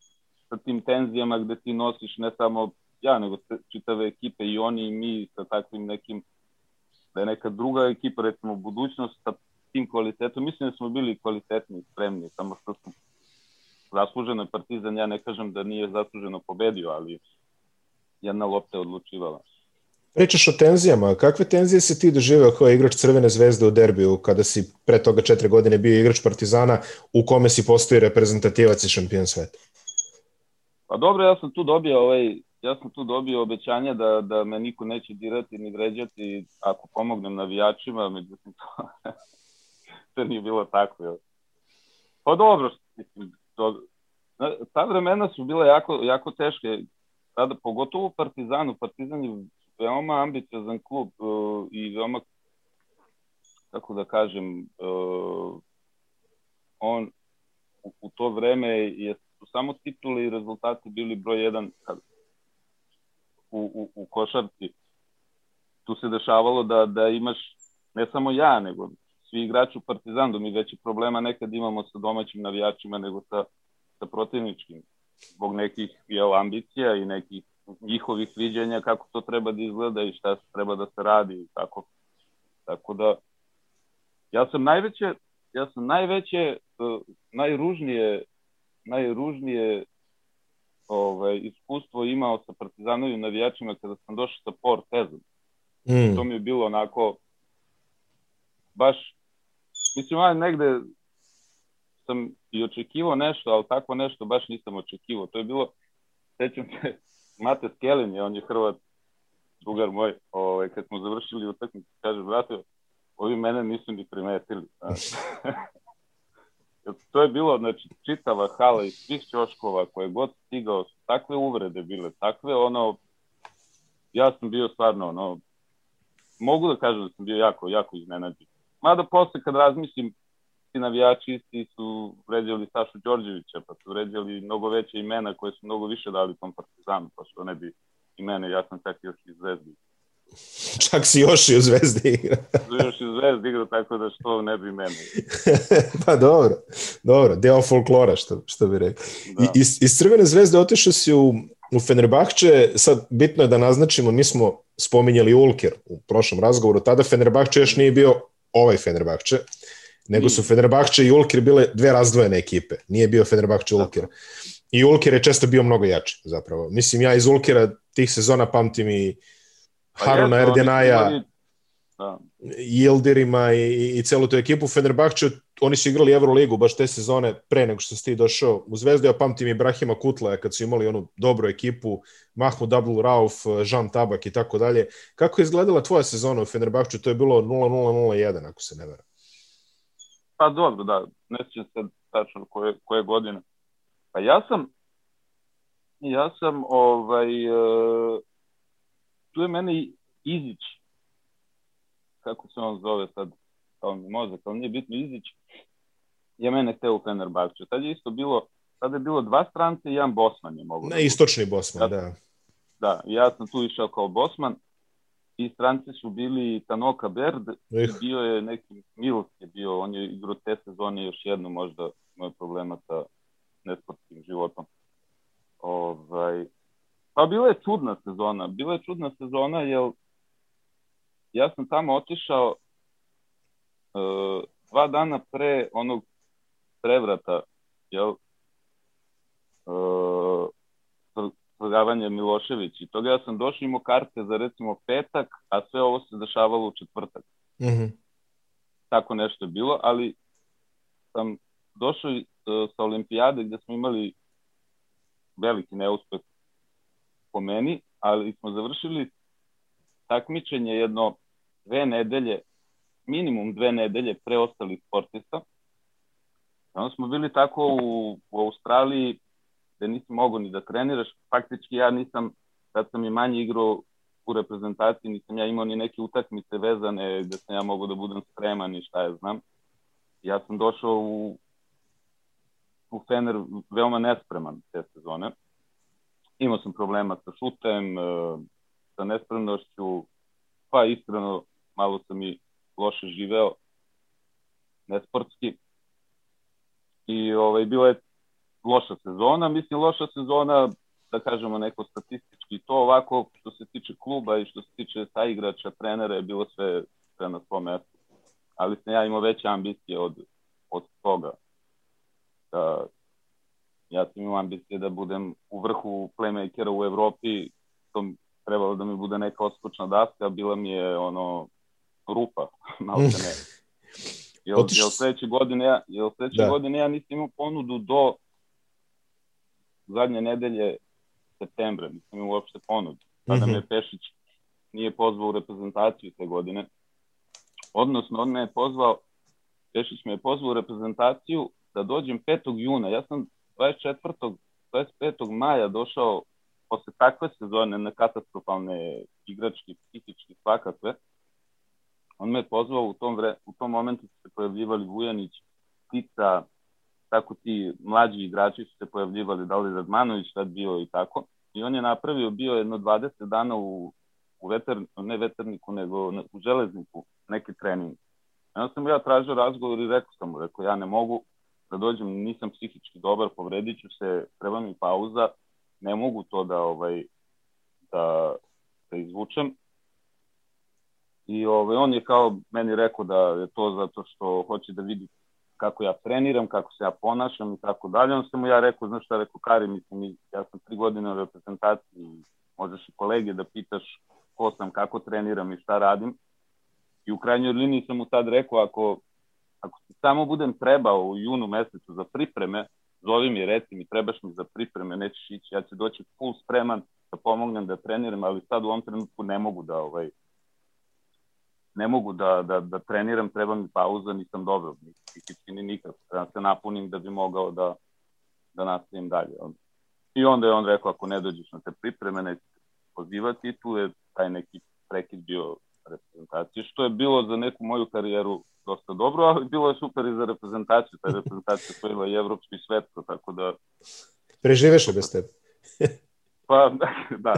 sa tim tenzijama gde ti nosiš ne samo ja, nego čitave ekipe i oni i mi sa takvim nekim da je neka druga ekipa, recimo budućnost sa tim kvalitetom, mislim da smo bili kvalitetni i spremni, samo što smo zasluženo Partizan, ja ne kažem da nije zasluženo pobedio, ali jedna lopta je odlučivala. Pričaš o tenzijama. Kakve tenzije si ti doživeo kao igrač Crvene zvezde u derbiju kada si pre toga četiri godine bio igrač Partizana u kome si postoji reprezentativac i šampion sveta? Pa dobro, ja sam tu dobio ovaj ja sam tu dobio obećanje da, da me niko neće dirati ni vređati ako pomognem navijačima, međutim to, [LAUGHS] to nije bilo tako. Jel? Pa dobro, mislim, to, ta vremena su bile jako, jako teške, tada pogotovo u Partizanu, Partizan je veoma ambiciozan klub uh, i veoma, kako da kažem, uh, on u, u to vreme je samo tituli i rezultati bili broj jedan u, u, u košarci. Tu se dešavalo da, da imaš ne samo ja, nego svi igrači u Partizanu, mi veći problema nekad imamo sa domaćim navijačima nego sa, sa protivničkim. Zbog nekih jel, ambicija i nekih njihovih viđenja kako to treba da izgleda i šta treba da se radi i tako. Tako da ja sam najveće ja sam najveće uh, najružnije najružnije ovaj, iskustvo imao sa partizanovim navijačima kada sam došao sa Portezom. Mm. To mi je bilo onako baš mislim, aj negde sam i očekivao nešto, ali tako nešto baš nisam očekivao. To je bilo, sećam se, [LAUGHS] Mate Skelin je, on je Hrvat, drugar moj, ovaj, kad smo završili utakmicu, kaže, brate, ovi mene nisu ni primetili. [LAUGHS] to je bilo, znači, čitava hala iz svih ćoškova koje god stigao, takve uvrede bile, takve, ono, ja sam bio stvarno, ono, mogu da kažem da sam bio jako, jako iznenađen. Mada posle kad razmislim, ti navijači isti su vređali Sašu Đorđevića, pa su vređali mnogo veće imena koje su mnogo više dali tom Partizanu, pa što ne bi i mene, ja sam čak još iz Zvezdi [LAUGHS] Čak si još i u Zvezdi igra. još i u Zvezdi igra, tako da što ne bi meni. [LAUGHS] pa dobro, dobro, deo folklora, što, što bi rekao. Da. I, iz, iz Crvene zvezde otišao si u, u Fenerbahče, sad bitno je da naznačimo, mi smo spominjali Ulker u prošlom razgovoru, tada Fenerbahče još nije bio ovaj Fenerbahče, nego su Fenerbahče i Ulker bile dve razdvojene ekipe, nije bio Fenerbahče Ulker. I Ulker je često bio mnogo jači, zapravo. Mislim, ja iz Ulkera tih sezona pamtim i Pa Haruna Erdenaja, da. Yildirima i, i celu tu ekipu. Fenerbahče, oni su igrali Euroligu baš te sezone pre nego što si ti došao u Zvezdu. Ja pamtim i Brahima Kutlaja kad su imali onu dobru ekipu, Mahmud Abdul Rauf, Jean Tabak i tako dalje. Kako je izgledala tvoja sezona u Fenerbahču? To je bilo 0-0-0-1, ako se ne vera. Pa dobro, da. Ne sjećam se tačno koje, koje godine. Pa ja sam ja sam ovaj uh, tu je mene Izić, kako se on zove sad, kao mi mozak, ali nije bitno Izić, je mene hteo u Fenerbahču. Tad je isto bilo, tada je bilo dva strance i jedan Bosman je mogu. Ne, da istočni Bosman, ja, da. Da, ja sam tu išao kao Bosman i stranci su bili Tanoka Berd i bio je neki Milk je bio, on je igrao te sezone još jednu možda imao problema sa nesportskim životom. Ovaj, Pa bila je čudna sezona. Bila je čudna sezona jer ja sam tamo otišao uh, dva dana pre onog prevrata, jel, uh, Milošević Milošević i toga ja sam došao imao karte za recimo petak, a sve ovo se dešavalo u četvrtak. Mm -hmm. Tako nešto je bilo, ali sam došao uh, sa olimpijade gde smo imali veliki neuspeh po meni, ali smo završili takmičenje jedno dve nedelje minimum dve nedelje pre ostalih sportista. Onda smo bili tako u, u Australiji da nisi mogao ni da treniraš. Faktički ja nisam, kad sam i manje igrao u reprezentaciji, nisam ja imao ni neke utakmice vezane gde sam ja mogao da budem spreman i šta ja znam. Ja sam došao u, u Fener veoma nespreman te sezone. Imao sam problema sa šutem, e, sa nespremnošću, pa iskreno malo sam i loše živeo, nesportski. I ovaj, bilo je loša sezona, mislim loša sezona, da kažemo neko statistički, to ovako što se tiče kluba i što se tiče sa igrača, trenera je bilo sve, sve na svom mestu. Ali sam ja imao veće ambicije od, od toga. Da, ja sam imao ambicije da budem u vrhu playmakera u Evropi, to trebalo da mi bude neka odskočna daska, bila mi je ono rupa, [LAUGHS] malo se ne. Jel, Otiš... jel sledeće godine ja, jel sledeće da. godine ja nisam imao ponudu do zadnje nedelje septembra, nisam imao uopšte ponudu. Tada mm -hmm. me Pešić nije pozvao u reprezentaciju te godine. Odnosno, on me je pozvao, Pešić me je pozvao u reprezentaciju da dođem 5. juna. Ja sam 24. 25. maja došao posle takve sezone na katastrofalne igrački, psihički, svakakve. On me je pozvao u tom, vre, u tom momentu su se pojavljivali Vujanić, Tica, tako ti mlađi igrači su se pojavljivali, da li Radmanović tad bio i tako. I on je napravio, bio jedno 20 dana u, u veter, ne veterniku, nego u železniku, neki trening. Onda sam ja tražio razgovor i rekao sam mu, rekao, ja ne mogu da dođem, nisam psihički dobar, povredit ću se, treba mi pauza, ne mogu to da, ovaj, da, da izvučem. I ovaj, on je kao meni rekao da je to zato što hoće da vidi kako ja treniram, kako se ja ponašam i tako dalje. On sam mu ja rekao, znaš šta, rekao, Kari, mislim, ja sam tri godine u reprezentaciji, možeš i kolege da pitaš ko sam, kako treniram i šta radim. I u krajnjoj liniji sam mu tad rekao, ako, ako ti samo budem trebao u junu mesecu za pripreme, zovi mi, reci mi, trebaš mi za pripreme, nećeš ići, ja ću doći full spreman da pomognem da treniram, ali sad u ovom trenutku ne mogu da ovaj, ne mogu da, da, da treniram, treba mi pauza, nisam dobro, ni psihički ni treba da se napunim da bi mogao da, da nastavim dalje. I onda je on rekao, ako ne dođeš na te pripreme, neće se pozivati tu je taj neki prekid bio reprezentacije, što je bilo za neku moju karijeru dosta dobro, ali bilo je super i za reprezentaciju, ta reprezentacija spojila i evropsko i svetsko, tako da... Preživeš bez tebe. [LAUGHS] pa, da, da.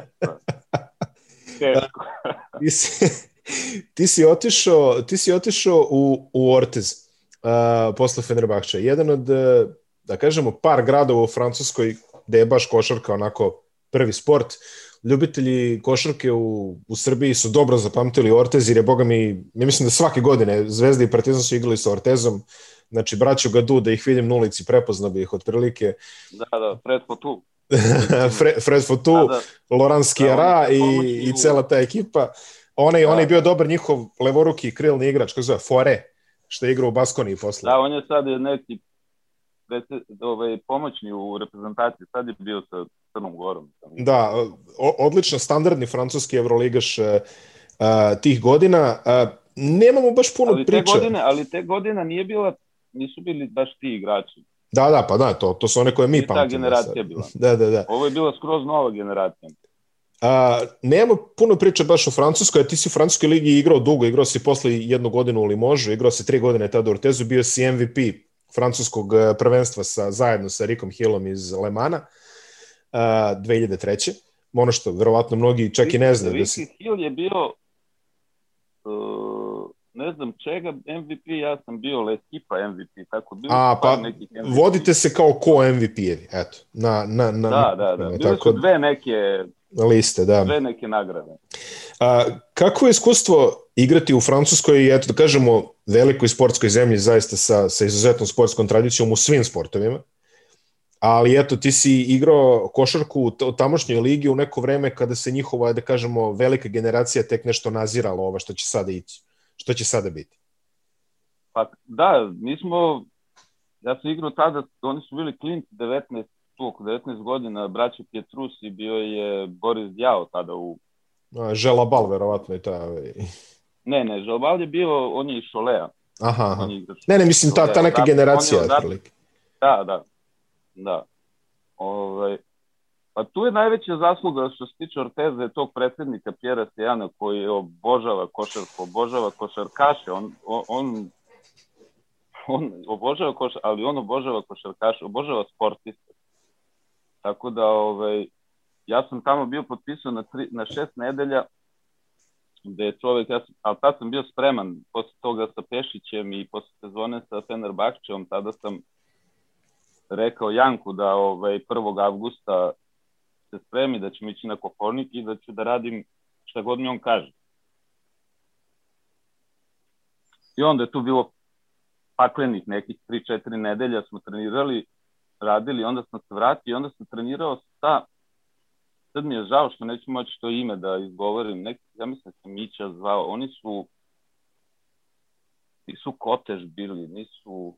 Teško. [LAUGHS] Ti si, ti si otišao, ti si otišao u, u Ortez uh, posle Fenerbahča. Jedan od, da kažemo, par gradova u Francuskoj gde je baš košarka onako prvi sport. Ljubitelji košarke u, u Srbiji su dobro zapamtili Ortez, jer je, boga mi, ja mislim da svake godine Zvezda i Partizan su igrali sa Ortezom, znači braću Gadu, da ih vidim na ulici, prepoznao bi ih otprilike. Da, da, Fred Fotu. [LAUGHS] Fred, Fred Fotu, da, da. Laurent Skiara da, i, i cela ta ekipa. Onaj, da. on je bio dobar njihov levoruki krilni igrač, kako zove, Fore, što je igrao u Baskoniji posle. Da, on je sad neki ovaj, pomoćni u reprezentaciji, sad je bio sa Crnom Gorom. Da, o, odlično, standardni francuski evroligaš uh, tih godina. Uh, nemamo baš puno ali. Te godine, ali te godina nije bila, nisu bili baš ti igrači. Da, da, pa da, to, to su one koje mi pamtimo. Ta generacija sad. bila. Da, da, da. Ovo je bila skroz nova generacija. A, nemamo puno priče baš o Francuskoj, a ti si u Francuskoj ligi igrao dugo, igrao si posle jednu godinu u Limožu, igrao si tri godine tada u Ortezu, bio si MVP francuskog e, prvenstva sa, zajedno sa Rikom Hillom iz Lemana uh, 2003. Ono što verovatno mnogi čak i ne znaju. Da si... Hill je bio uh, ne znam čega MVP, ja sam bio Leskipa MVP, tako bilo A, pa, nekih MVP. vodite se kao ko MVP-evi, eto. Na, na, na, da, da, da. Bile tako, su dve neke liste, da. Dve neke nagrade. A, kako je iskustvo igrati u Francuskoj, eto da kažemo, velikoj sportskoj zemlji, zaista sa, sa izuzetnom sportskom tradicijom u svim sportovima, ali eto, ti si igrao košarku u tamošnjoj ligi u neko vreme kada se njihova, da kažemo, velika generacija tek nešto nazirala ovo što će sada ići, što će sada biti. Pa da, mi smo, ja sam igrao tada, oni su bili klinci 19 tu oko 19 godina, braća Pietrusi, bio je Boris Djao tada u... Žela Bal, verovatno je ta... Ne, ne, Žalbal je bio, on je iz Šolea. Aha, aha. Ne, ne, mislim, ta, ta neka generacija. Da, da, da. Ovaj, pa tu je najveća zasluga što se tiče Orteze tog predsednika Pjera Sejana koji obožava košarku, obožava košarkaše, on, on, on on obožava košar, ali on obožava košarkaše, obožava sportiste. Tako da, ovaj, ja sam tamo bio potpisao na, tri, na šest nedelja, gde je čovek, ja sam, ali tad sam bio spreman, posle toga sa Pešićem i posle sezone sa Fenerbahčevom, tada sam rekao Janku da ovaj, 1. avgusta se spremi, da ćemo ići na Kopornik i da ću da radim šta god mi on kaže. I onda je tu bilo paklenih nekih 3-4 nedelja smo trenirali, radili, onda sam se vratio i onda sam trenirao sa sad mi je žao što neću moći to ime da izgovorim, neki, ja mislim da sam Mića zvao, oni su nisu Kotež bili, nisu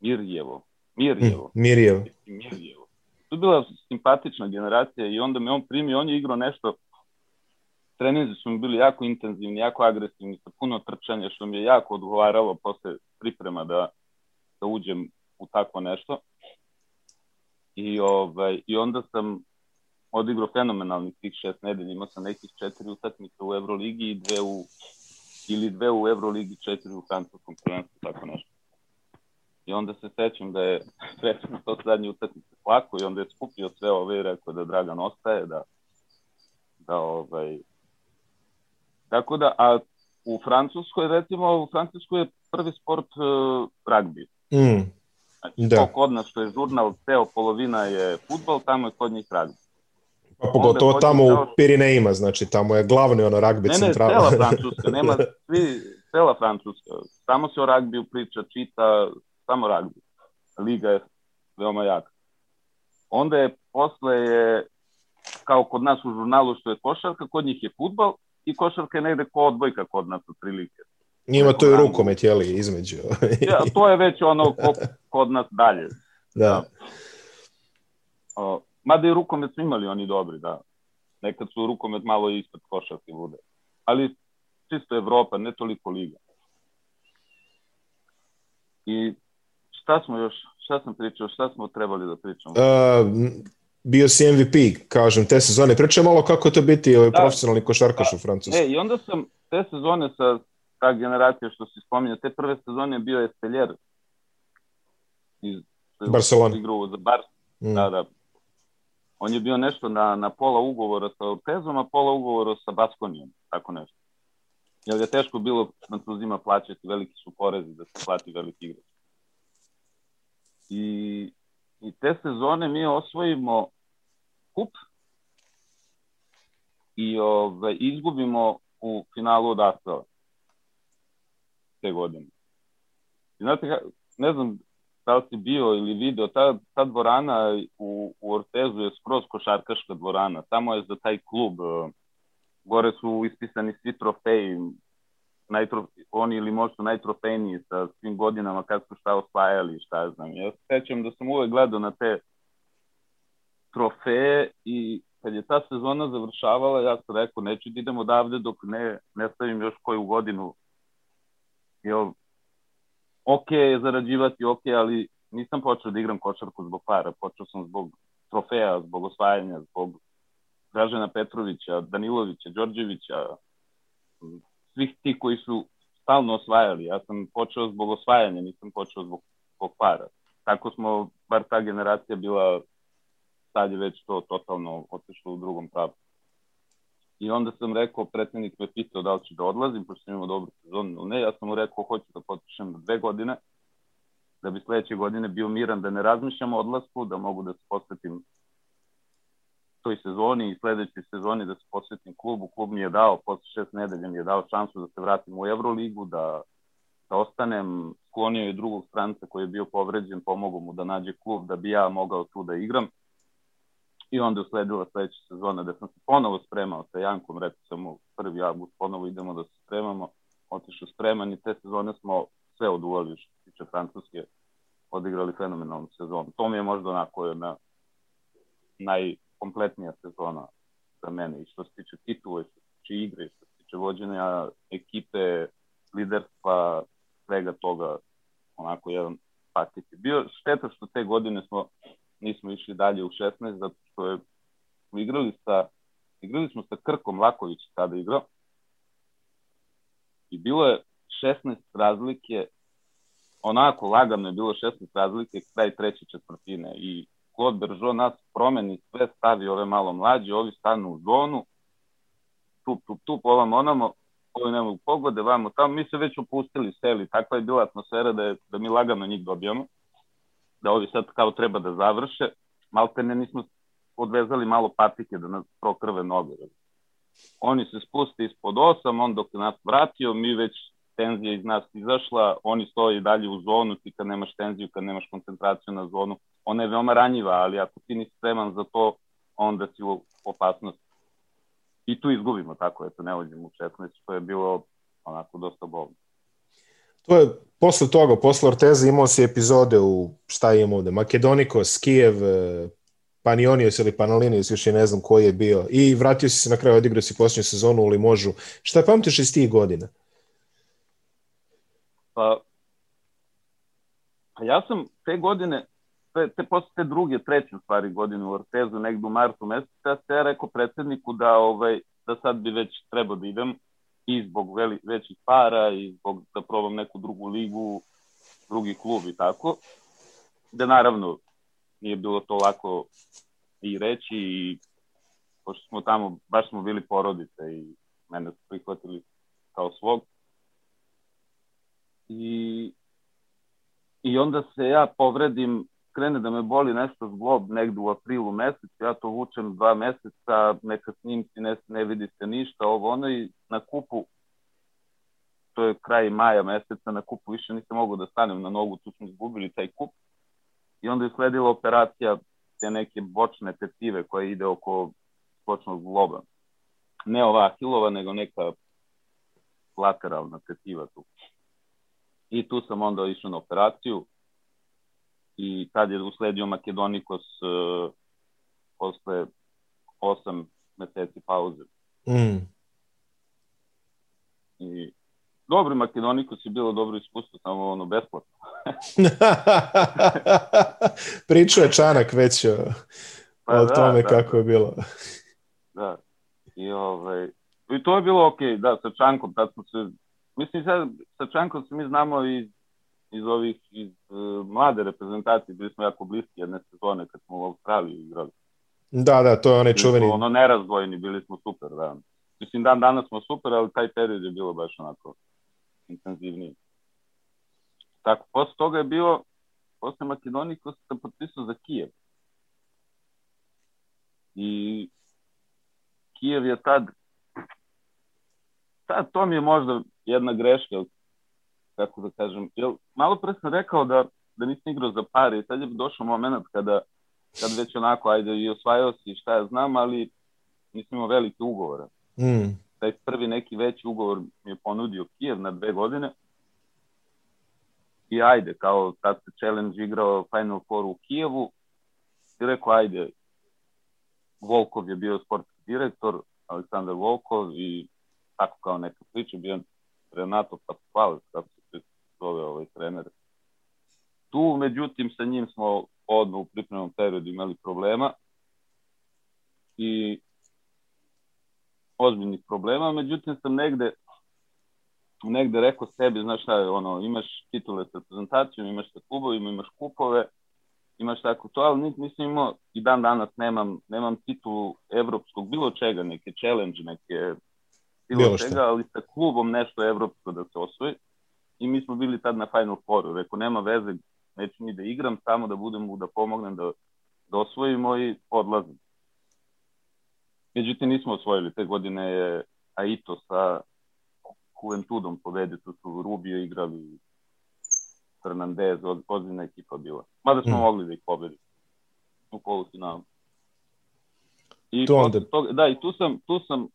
Mirjevo, Mirjevo. Mm, Mirjevo. Mirjevo. To je bila simpatična generacija i onda me on primio, on je igrao nešto, treninzi su mi bili jako intenzivni, jako agresivni, sa puno trčanja, što mi je jako odgovaralo posle priprema da, da uđem u takvo nešto. I, ovaj, I onda sam odigrao fenomenalnih tih šest nedelja, imao sam nekih četiri utakmice u Euroligi i dve u ili dve u Euroligi, četiri u francuskom prvenstvu, tako nešto. I onda se sećam da je [LAUGHS] recimo to zadnje utakmice plako i onda je skupio sve ove i rekao da Dragan ostaje, da, da ovaj... Tako da, a u Francuskoj, recimo, u Francuskoj je prvi sport uh, ragbi. Mm. Znači, da. kod nas što je žurnal, ceo polovina je futbol, tamo je kod njih ragbi. Pa pogotovo tamo u Pirinejima, znači tamo je glavni ono ragbi ne, centrala. Ne, ne, cela [LAUGHS] Francuska, nema svi, cela Francuska. Samo se o ragbiju priča, čita, samo ragbi. Liga je veoma jaka. Onda je, posle je, kao kod nas u žurnalu što je košarka, kod njih je futbal i košarka je negde ko odbojka kod nas otprilike. Njima to je rukomet, jeli, između. [LAUGHS] ja, to je već ono ko, kod nas dalje. Da. da. O, mada i rukomet su imali oni dobri, da. Nekad su rukomet malo ispred košarke bude. Ali čisto Evropa, ne toliko liga. I šta smo još, šta sam pričao, šta smo trebali da pričamo? Uh, bio si MVP, kažem, te sezone. Pričaj malo kako je to biti ovaj, da, profesionalni košarkaš da, u Francusku. E, i onda sam te sezone sa ta generacija što se spominja, te prve sezone je bio Esteljer iz Barcelona. Igrao za Bar. Mm. Da, da. On je bio nešto na, na pola ugovora sa Ortezom, a pola ugovora sa Baskonijom, tako nešto. Jer je teško bilo Francuzima plaćati, veliki su porezi da se plati veliki igrač. I, I te sezone mi osvojimo kup i ove, izgubimo u finalu od Astava te godine. I znate, ne znam da li si bio ili video, ta, ta dvorana u, u Ortezu je skroz košarkaška dvorana. Tamo je za taj klub, e, gore su ispisani svi trofeji, najtro, oni ili možda najtrofejniji sa svim godinama kad su šta osvajali, šta znam. Ja se sećam da sam uvek gledao na te trofeje i kad je ta sezona završavala, ja sam rekao, neću da idem odavde dok ne, ne stavim još koju godinu jel, ok je zarađivati, ok, ali nisam počeo da igram košarku zbog para, počeo sam zbog trofeja, zbog osvajanja, zbog Dražena Petrovića, Danilovića, Đorđevića, svih ti koji su stalno osvajali. Ja sam počeo zbog osvajanja, nisam počeo zbog, zbog para. Tako smo, bar ta generacija bila, sad je već to totalno otešlo u drugom pravu. I onda sam rekao, predsednik me pitao da li ću da odlazim, pošto sam imao dobru sezonu ne. Ja sam mu rekao, hoću da potpišem dve godine, da bi sledeće godine bio miran, da ne razmišljam o odlasku, da mogu da se posvetim toj sezoni i sledećoj sezoni da se posvetim klubu. Klub mi je dao, posle šest nedelja mi je dao šansu da se vratim u Euroligu, da, da ostanem, sklonio je drugog stranca koji je bio povređen, pomogao mu da nađe klub, da bi ja mogao tu da igram I onda usledila sledeća sezona da sam se ponovo spremao sa Jankom, rekao sam mu prvi avgust ponovo idemo da se spremamo, otišao spreman i te sezone smo sve oduvali što se tiče Francuske, odigrali fenomenalnu sezonu. To mi je možda onako jedna najkompletnija sezona za mene i što se tiče titula, i što se tiče igre, što se tiče vođenja ekipe, liderstva, svega toga, onako jedan paket bio. Šteta što te godine smo nismo išli dalje u 16, zato što je igrali sa igrali smo sa Krkom Laković tada igrao i bilo je 16 razlike onako lagano je bilo 16 razlike kraj treće četvrtine i Claude Beržo nas promeni sve, stavi ove malo mlađe, ovi stanu u zonu, tup, tup, tup, ovam onamo, ovi nemaju pogode, vamo tamo, mi se već opustili, seli, takva je bila atmosfera da, je, da mi lagano njih dobijamo, da ovi sad kao treba da završe, malte ne nismo odvezali malo patike da nas prokrve noge. Oni se spuste ispod osam, on dok nas vratio, mi već tenzija iz nas izašla, oni stoji dalje u zonu, ti kad nemaš tenziju, kad nemaš koncentraciju na zonu, ona je veoma ranjiva, ali ako ti nisi spreman za to, onda si u opasnosti. I tu izgubimo, tako eto, ne uđemo u 16, što je bilo onako dosta bolno. To je posle toga, posle Orteza imao si epizode u, šta imamo ovde, Makedonikos, Kijev, e, Panionios ili Panalinios, još je ne znam koji je bio. I vratio si se na kraju, odigrao si posljednju sezonu u Limožu. Šta pamtiš iz tih godina? Pa, pa ja sam te godine, te, te posle te druge, treće stvari godine u Ortezu, negde u martu mesecu, ja se ja rekao predsedniku da, ovaj, da sad bi već trebao da idem i zbog veli, većih para i zbog da probam neku drugu ligu, drugi klub i tako. Da naravno nije bilo to lako i reći i pošto smo tamo, baš smo bili porodice i mene su prihvatili kao svog. I, I onda se ja povredim, krene da me boli nešto zglob negde u aprilu mesecu, ja to vučem dva meseca, neka snimci, ne, ne vidi se ništa, ovo ono i na kupu, to je kraj maja meseca, na kupu više nisam mogu da stanem na nogu, tu smo izgubili taj kup. I onda je sledila operacija te neke bočne tetive koja ide oko bočnog zgloba. Ne ova ahilova, nego neka lateralna tetiva tu. I tu sam onda išao na operaciju i tad je usledio Makedonikos uh, posle 8 meseci pauze. Mm. I dobro, Makedonikos je bilo dobro iskustvo, samo ono besplatno. [LAUGHS] Pričao je Čanak već o, pa, o da, tome da, kako je bilo. Da. I, ovaj, I to je bilo okej, okay, da, sa Čankom, tad smo se Mislim, sad, sa Čankom se mi znamo iz, iz ovih, iz uh, mlade reprezentacije, bili smo jako bliski jedne sezone kad smo u Australiji igrali. Da, da, to je onaj čuveni. Ono nerazdvojeni, bili smo super, da. Mislim, dan danas smo super, ali taj period je bilo baš onako intenzivniji. Tako, posle toga je bilo, posle Makedonije, ko se potpisao za Kijev. I Kijev je tad, tad to mi je možda jedna greška, kako da kažem. Jel, malo pre sam rekao da, da nisam igrao za pare i sad je došao moment kada, kad već onako, ajde, i osvajao si šta ja znam, ali nisam imao velike ugovore. Mm. Taj prvi neki veći ugovor mi je ponudio Kijev na dve godine. I ajde, kao tad se Challenge igrao Final Four u Kijevu, i rekao, ajde, Volkov je bio sportski direktor, Aleksandar Volkov i tako kao neka priča, bio Renato Pasquale, kako se zove ovaj trener. Tu, međutim, sa njim smo odmah u pripremnom periodu imali problema i ozbiljnih problema, međutim sam negde negde rekao sebi, znaš šta ono, imaš titule sa reprezentacijom, imaš sa klubovima, imaš kupove, imaš tako to, ali nisam imao i dan danas nemam, nemam titulu evropskog, bilo čega, neke challenge, neke bilo čega, ali sa klubom nešto evropsko da se osvoji. I mi smo bili tad na Final Fouru. Rekao, nema veze, neću ni da igram, samo da budem, da pomognem da, da osvojimo i odlazim. Međutim, nismo osvojili. Te godine je Aito sa Juventudom pobedio, tu su Rubio igrali, Fernandez, ozbiljna ekipa bila. Mada smo mm. mogli da ih pobedimo u polufinalu. I to onda... toga, da, i tu sam, tu sam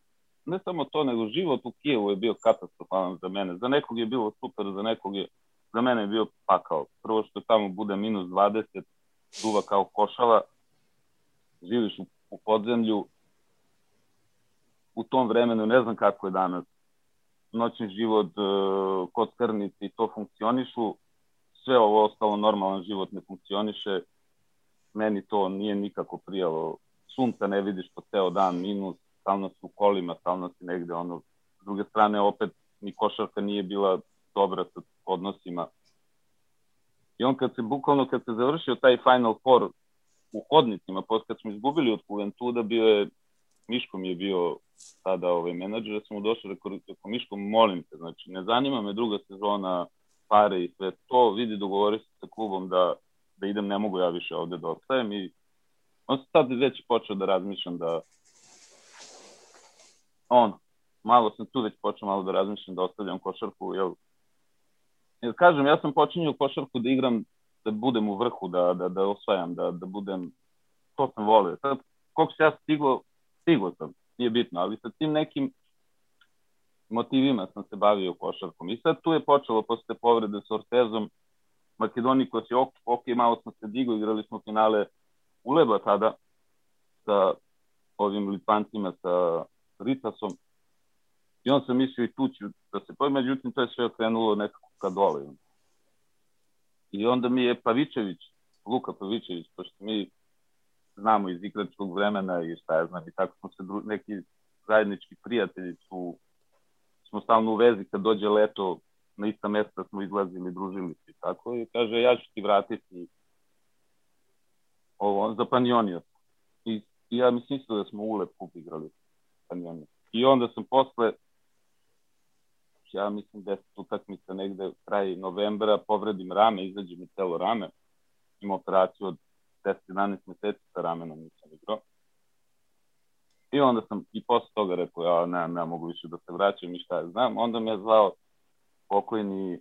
ne samo to, nego život u Kijevu je bio katastrofalan za mene. Za nekog je bilo super, za nekog je, za mene je bio pakao. Prvo što tamo bude minus 20, duva kao košava, živiš u, u podzemlju, u tom vremenu, ne znam kako je danas, noćni život, e, kockarnici, to funkcionišu, sve ovo ostalo normalan život ne funkcioniše, meni to nije nikako prijalo. Sunca ne vidiš po ceo dan, minus, stalno su kolima, stalno si negde, ono, s druge strane, opet, ni košarka nije bila dobra sa odnosima. I on kad se, bukvalno kad se završio taj Final Four u hodnicima, posle kad smo izgubili od Juventuda, bio je, Miško mi je bio tada ovaj menadžer, ja sam mu došao, rekao, rekao Miško, molim te, znači, ne zanima me druga sezona, pare i sve to, vidi, dogovori se sa klubom da, da idem, ne mogu ja više ovde da ostajem i on se sad već počeo da razmišljam da on, malo sam tu već počeo malo da razmišljam da ostavljam košarku, jel, jer kažem, ja sam počinio košarku da igram, da budem u vrhu, da, da, da osvajam, da, da budem, to sam volio. Sad, koliko se ja stigo, stigo sam, nije bitno, ali sa tim nekim motivima sam se bavio košarkom. I sad tu je počelo posle povrede sa Ortezom, Makedoniji koji je ok, ok, malo smo se digo, igrali smo finale Uleba tada sa ovim Litvancima, sa Ritasom. I on sam mislio i tu ću da se pojem, međutim to je sve okrenulo nekako ka dole. I onda mi je Pavičević, Luka Pavičević, pošto mi znamo iz igračkog vremena i šta ja znam, i tako smo se dru, neki zajednički prijatelji su, smo stalno u vezi kad dođe leto na ista mesta smo izlazili, družili se i tako i kaže ja ću ti vratiti ovo, za Panionio. I, I ja mislim isto da smo ulep kup igrali Panionio. I onda sam posle ja mislim 10 utakmica negde kraj novembra, povredim rame, izađe mi celo rame, imam operaciju od 10-11 meseci sa ramenom nisam igrao. I onda sam i posle toga rekao, ja ne, ne mogu više da se vraćam i šta ja znam. Onda me je zvao pokojni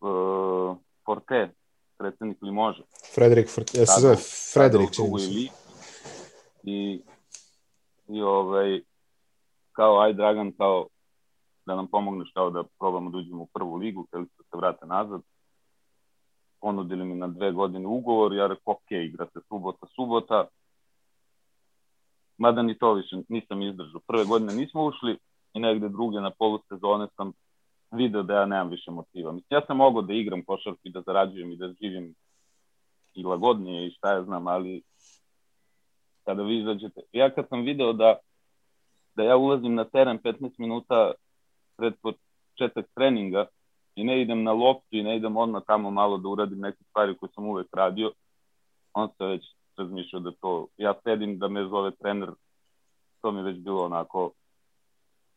uh, Forte, predsednik Limoža. Frederik Forte, ja se zove Frederik. I, i ovaj, kao, aj Dragan, kao, da nam pomogneš kao da probamo da uđemo u prvu ligu, hteli da se vrate nazad. Ponudili mi na dve godine ugovor, ja rekao, ok, igra se subota, subota. Mada ni to više nisam izdržao. Prve godine nismo ušli i negde druge na polu sezone sam video da ja nemam više motiva. Mislim, ja sam mogao da igram košarku i da zarađujem i da živim i lagodnije i šta ja znam, ali kada vi izađete, ja kad sam video da da ja ulazim na teren 15 minuta pred početak treninga i ne idem na loptu i ne idem odmah tamo malo da uradim neke stvari koje sam uvek radio, on se već razmišljao da to, ja sedim da me zove trener, to mi je već bilo onako,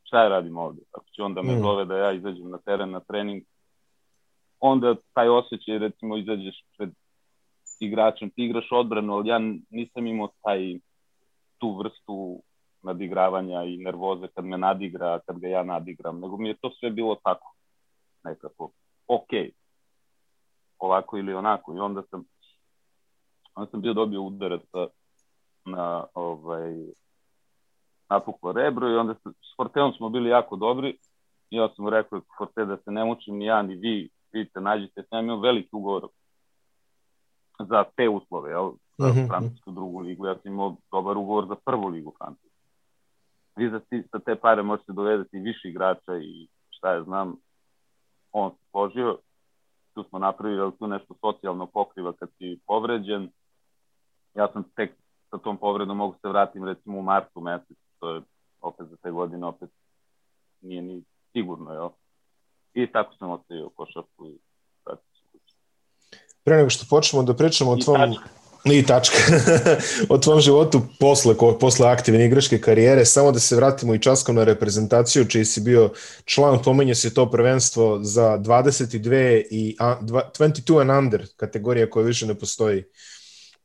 šta ja radim ovde? Ako će on da me mm. zove da ja izađem na teren na trening, onda taj osjećaj, recimo, izađeš pred igračem, ti igraš odbranu, ali ja nisam imao taj, tu vrstu nadigravanja i nervoze kad me nadigra, kad ga ja nadigram, nego mi je to sve bilo tako, nekako, ok, ovako ili onako, i onda sam, onda sam bio dobio udarac na, ovaj, napuklo rebro i onda s Forteom smo bili jako dobri i ja sam rekao Forte da se ne mučim ni ja ni vi, vidite, nađite, sam imao veliki ugovor za te uslove, jel, za mm -hmm. francusku drugu ligu, ja sam imao dobar ugovor za prvu ligu Francuske vi za, ti, za te pare možete dovedati više igrača i šta je znam, on se složio, tu smo napravili tu nešto socijalno pokriva kad si povređen, ja sam tek sa tom povredom mogu se vratim recimo u martu mesec, to je opet za te godine opet nije ni sigurno, jel? I tako sam ostavio košarku i. Pre nego što počnemo da pričamo o tvom... Tačka I tačka. [LAUGHS] o tvom životu posle, posle aktivne igračke karijere, samo da se vratimo i časkom na reprezentaciju, čiji si bio član, pomenje se to prvenstvo za 22 i 22 and under, kategorija koja više ne postoji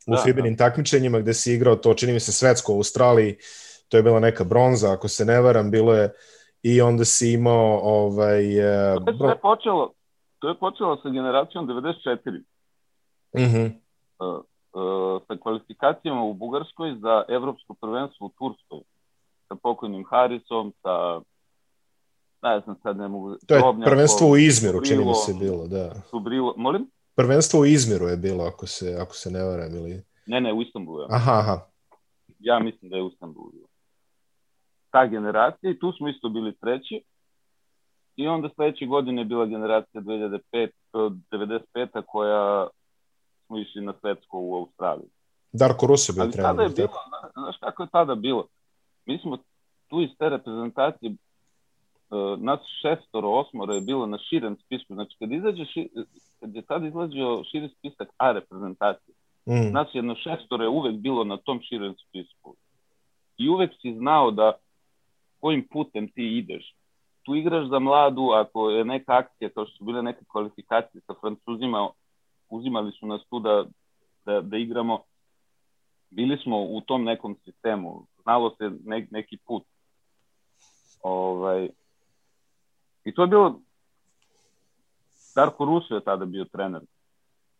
u da, Fibenim da. takmičenjima, gde si igrao to, čini mi se, svetsko u Australiji, to je bila neka bronza, ako se ne varam, bilo je i onda si imao ovaj... To je počelo, to je počelo sa generacijom 94. Mm -hmm. sa kvalifikacijama u Bugarskoj za evropsko prvenstvo u Turskoj sa pokojnim Harisom, sa ne znam sad ne mogu... To je Robnjakom, prvenstvo u Izmiru, čini mi se bilo, da. Subrilo, molim? Prvenstvo u Izmiru je bilo, ako se, ako se ne varam, ili... Ne, ne, u Istanbulu. Ja. Aha, aha. Ja mislim da je u Istanbulu. Ta generacija, i tu smo isto bili treći, I onda sledeće godine je bila generacija 2005, 95. koja smo išli na svetsko u Australiji. Darko Rus je bio trener. Ali tada je bilo, znaš kako je tada bilo? Mi smo tu iz te reprezentacije uh, nas šestoro, osmoro je bilo na širem spisku. Znači, kad, izađe kad je tada izlađio širi spisak A reprezentacije, mm. nas jedno šestoro je uvek bilo na tom širem spisku. I uvek si znao da kojim putem ti ideš. Tu igraš za mladu, ako je neka akcija, kao što su bile neke kvalifikacije sa Francuzima, uzimali su nas tu da, da, da igramo, bili smo u tom nekom sistemu, znalo se ne, neki put. Ovaj, I to je bilo, Darko Ruso je tada bio trener.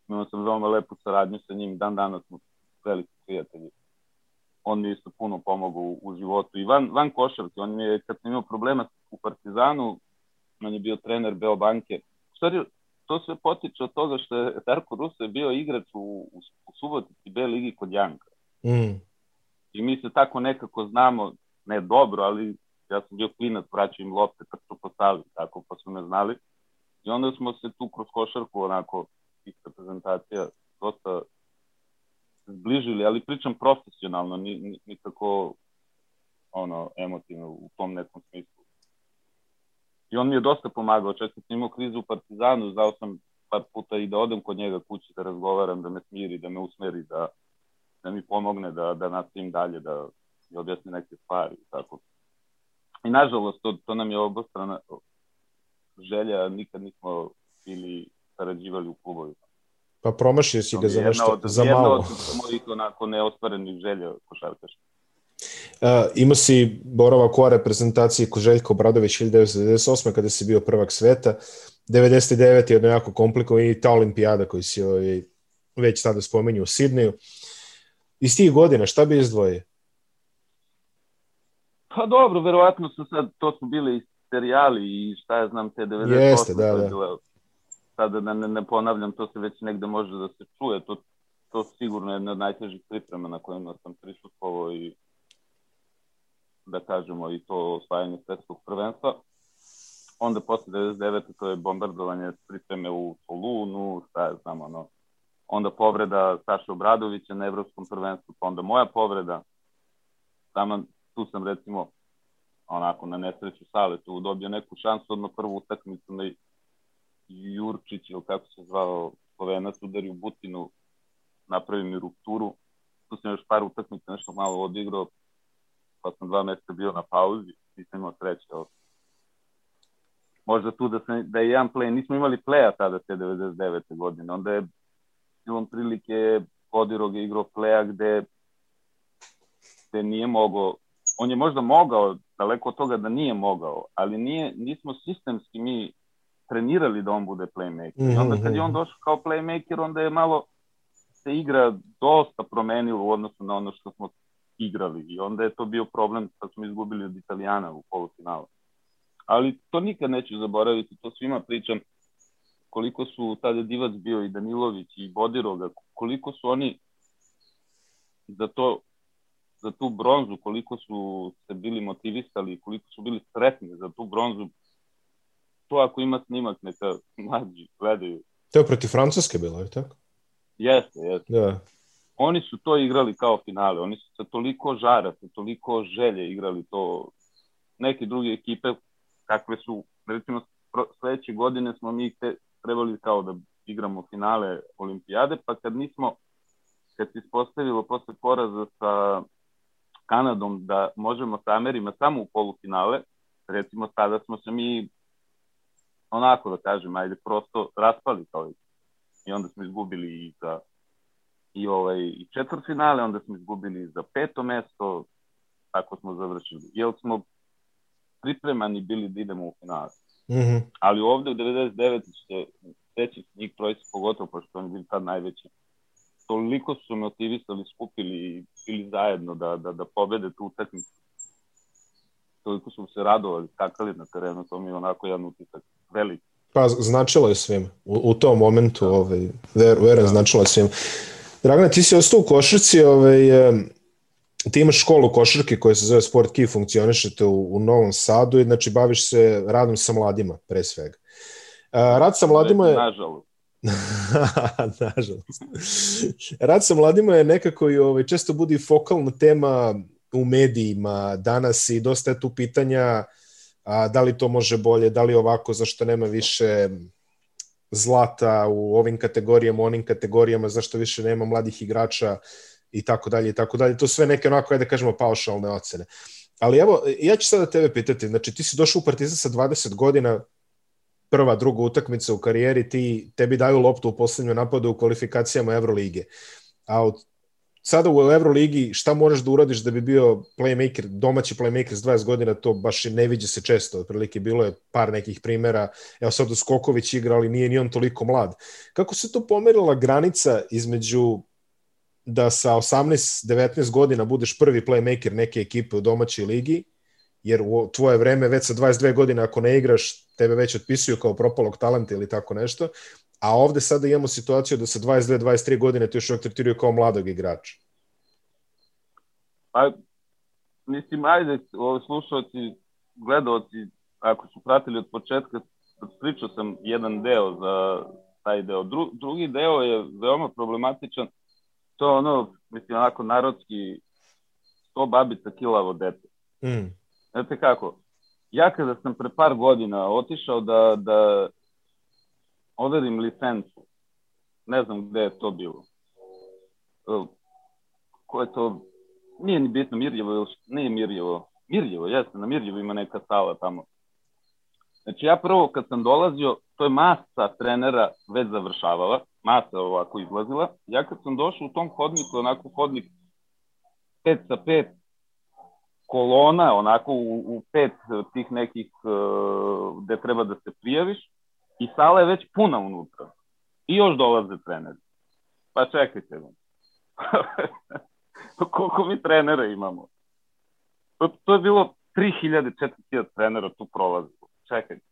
Imao sam veoma lepu saradnju sa njim, dan danas smo veliki prijatelji. On mi isto puno pomogao u, u životu. I van, van košarke, on je, kad sam imao problema u Partizanu, on je bio trener Beobanke. U stvari, to sve potiče od toga što je Darko Ruso je bio igrač u, u, u Subotici B ligi kod Janka. Mm. I mi se tako nekako znamo, ne dobro, ali ja sam bio klinac, vraćao im lopte, trčao po sali, tako, pa su me znali. I onda smo se tu kroz košarku, onako, tih reprezentacija, dosta zbližili, ali pričam profesionalno, ni, nikako ono, emotivno u tom nekom smislu. I on mi je dosta pomagao, čak sam imao krizu u Partizanu, znao sam par puta i da odem kod njega kući da razgovaram, da me smiri, da me usmeri, da, da mi pomogne da, da nastavim dalje, da mi objasni neke stvari. Tako. I nažalost, to, to nam je obostrana želja, nikad nismo bili sarađivali u klubovima. Pa promašio si ga za nešto, od, za malo. Jedna od mojih onako neostvarenih želja košarkaška. Uh, imao si boravak u reprezentaciji Koželjko Bradović 1998. kada si bio prvak sveta. 99. je jedno jako komplikovano i ta olimpijada koju si ovaj, već tada spomenju u Sidneju. Iz tih godina šta bi izdvojio? Pa dobro, verovatno su sad, to su bili serijali i šta ja znam, te 98. Jeste, da, da. Bila, sada da ne, ne ponavljam, to se već negde može da se čuje, to, to sigurno je jedna od najtežih priprema na kojima sam prisutvovao i da kažemo i to osvajanje svetskog prvenstva. Onda posle 99. to je bombardovanje pripreme u Solunu, šta je znam, ono, onda povreda Saša Obradovića na evropskom prvenstvu, pa onda moja povreda. Tamo, tu sam recimo onako na nesreću sale tu dobio neku šansu odmah prvu utakmicu na Jurčić ili kako se zvao Slovenac udari u Butinu napravi mi rupturu tu sam još par utakmica nešto malo odigrao pa sam dva meseca bio na pauzi nisam imao sreće možda tu da, sam, da je jedan play, nismo imali playa tada te 99. godine, onda je silom prilike Podirog je igrao playa gde, gde nije mogao, on je možda mogao, daleko od toga da nije mogao, ali nije, nismo sistemski mi trenirali da on bude playmaker. Mm -hmm. I onda kad je on mhm. došao kao playmaker, onda je malo se igra dosta promenila u odnosu na ono što smo igrali i onda je to bio problem kad smo izgubili od Italijana u polufinalu. Ali to nikad neću zaboraviti, to svima pričam koliko su tada Divac bio i Danilović i Bodiroga, koliko su oni za to za tu bronzu, koliko su se bili motivisali, koliko su bili sretni za tu bronzu, to ako ima snimak, neka mlađi gledaju. To je protiv Francuske bilo, je tako? Jeste, jeste. Da. Oni su to igrali kao finale, oni su sa toliko žara, sa toliko želje igrali to. Neke druge ekipe, kakve su, recimo sledeće godine smo mi te, trebali kao da igramo finale olimpijade, pa kad nismo, kad se ispostavilo posle poraza sa Kanadom da možemo sa Amerima samo u polufinale, recimo tada smo se mi onako da kažem, ajde prosto raspali kao i onda smo izgubili i za i ovaj i četvrtfinale, onda smo izgubili za peto mesto, tako smo završili. Jel smo pripremani bili da idemo u finale. Mm -hmm. Ali ovde u 99. će veći njih trojica pogotovo, pošto oni bili tad najveći, toliko su motivisali, skupili i bili zajedno da, da, da pobede tu utakmicu. Toliko su se radovali, skakali na terenu, to mi je onako jedan utisak veliki. Pa značilo je svim. U, u tom momentu, da. ovaj, ver, verujem, da. značilo je svim. Dragana, ti si ostao u košarci, ovaj, ti imaš školu košarke koja se zove Sport Key, funkcionišete u, u Novom Sadu i znači baviš se radom sa mladima, pre svega. Uh, rad sa mladima je... Nažalost. [LAUGHS] Nažalost. Rad sa mladima je nekako i ovaj, često budi fokalna tema u medijima danas i dosta je tu pitanja a, da li to može bolje, da li ovako, zašto nema više zlata u ovim kategorijama, u onim kategorijama, zašto više nema mladih igrača i tako dalje i tako dalje. To sve neke onako, ajde da kažemo, paušalne ocene. Ali evo, ja ću sada tebe pitati, znači ti si došao u Partizan sa 20 godina, prva, druga utakmica u karijeri, ti, tebi daju loptu u poslednjem napadu u kvalifikacijama Evrolige. A od sada u Euroligi šta moraš da uradiš da bi bio playmaker, domaći playmaker s 20 godina, to baš ne viđe se često, otprilike bilo je par nekih primera, evo sad Skoković igra, ali nije ni on toliko mlad. Kako se to pomerila granica između da sa 18-19 godina budeš prvi playmaker neke ekipe u domaćoj ligi, jer u tvoje vreme već sa 22 godine ako ne igraš, tebe već otpisuju kao propalog talenta ili tako nešto, a ovde sada imamo situaciju da sa 22-23 godine ti još uvijek tretiraju kao mladog igrača. Pa, mislim, ajde, slušalci, gledalci, ako su pratili od početka, pričao sam jedan deo za taj deo. Dru, drugi deo je veoma problematičan, to je ono, mislim, onako narodski, sto babica kilavo dete. Mm. Znate kako, ja kada sam pre par godina otišao da, da overim licencu, ne znam gde je to bilo. Ko je to? Nije ni bitno, Mirjevo, nije Mirjevo. Mirjevo, jeste, na Mirjevo ima neka sala tamo. Znači ja prvo kad sam dolazio, to je masa trenera već završavala, masa ovako izlazila. Ja kad sam došao u tom hodniku, onako hodnik 5 sa 5 kolona, onako u, u pet tih nekih uh, gde treba da se prijaviš, i sala je već puna unutra. I još dolaze treneri. Pa čekajte vam. [LAUGHS] Koliko mi trenera imamo? To, to je bilo 3000, 4000 trenera tu prolazilo. Čekajte.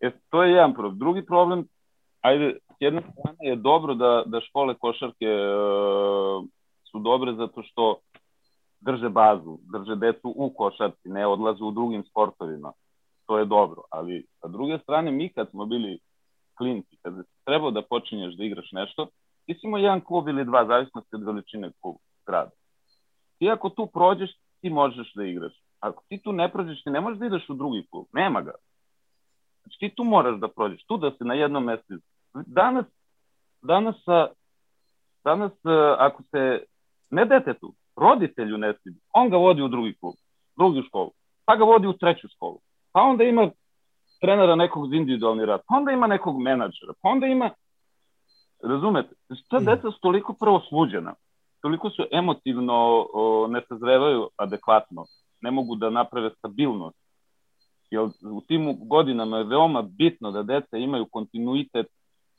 E, to je jedan problem. Drugi problem, ajde, s jedne strane je dobro da, da škole košarke e, su dobre zato što drže bazu, drže decu u košarci, ne odlaze u drugim sportovima to je dobro, ali sa druge strane mi kad smo bili klinci, kad trebao da počinješ da igraš nešto, ti si imao jedan klub ili dva, zavisno od veličine klub, grada. Ti ako tu prođeš, ti možeš da igraš. Ako ti tu ne prođeš, ti ne možeš da ideš u drugi klub. Nema ga. Znači ti tu moraš da prođeš, tu da se na jednom mestu. Danas, danas, danas ako se ne detetu, roditelju ne stidi, on ga vodi u drugi klub, drugu školu, pa ga vodi u treću školu pa onda ima trenera nekog za individualni rad, pa onda ima nekog menadžera, pa onda ima, razumete, ta mm. deca su toliko prvo sluđena, toliko su emotivno o, ne sazrevaju adekvatno, ne mogu da naprave stabilnost, jer u tim godinama je veoma bitno da deca imaju kontinuitet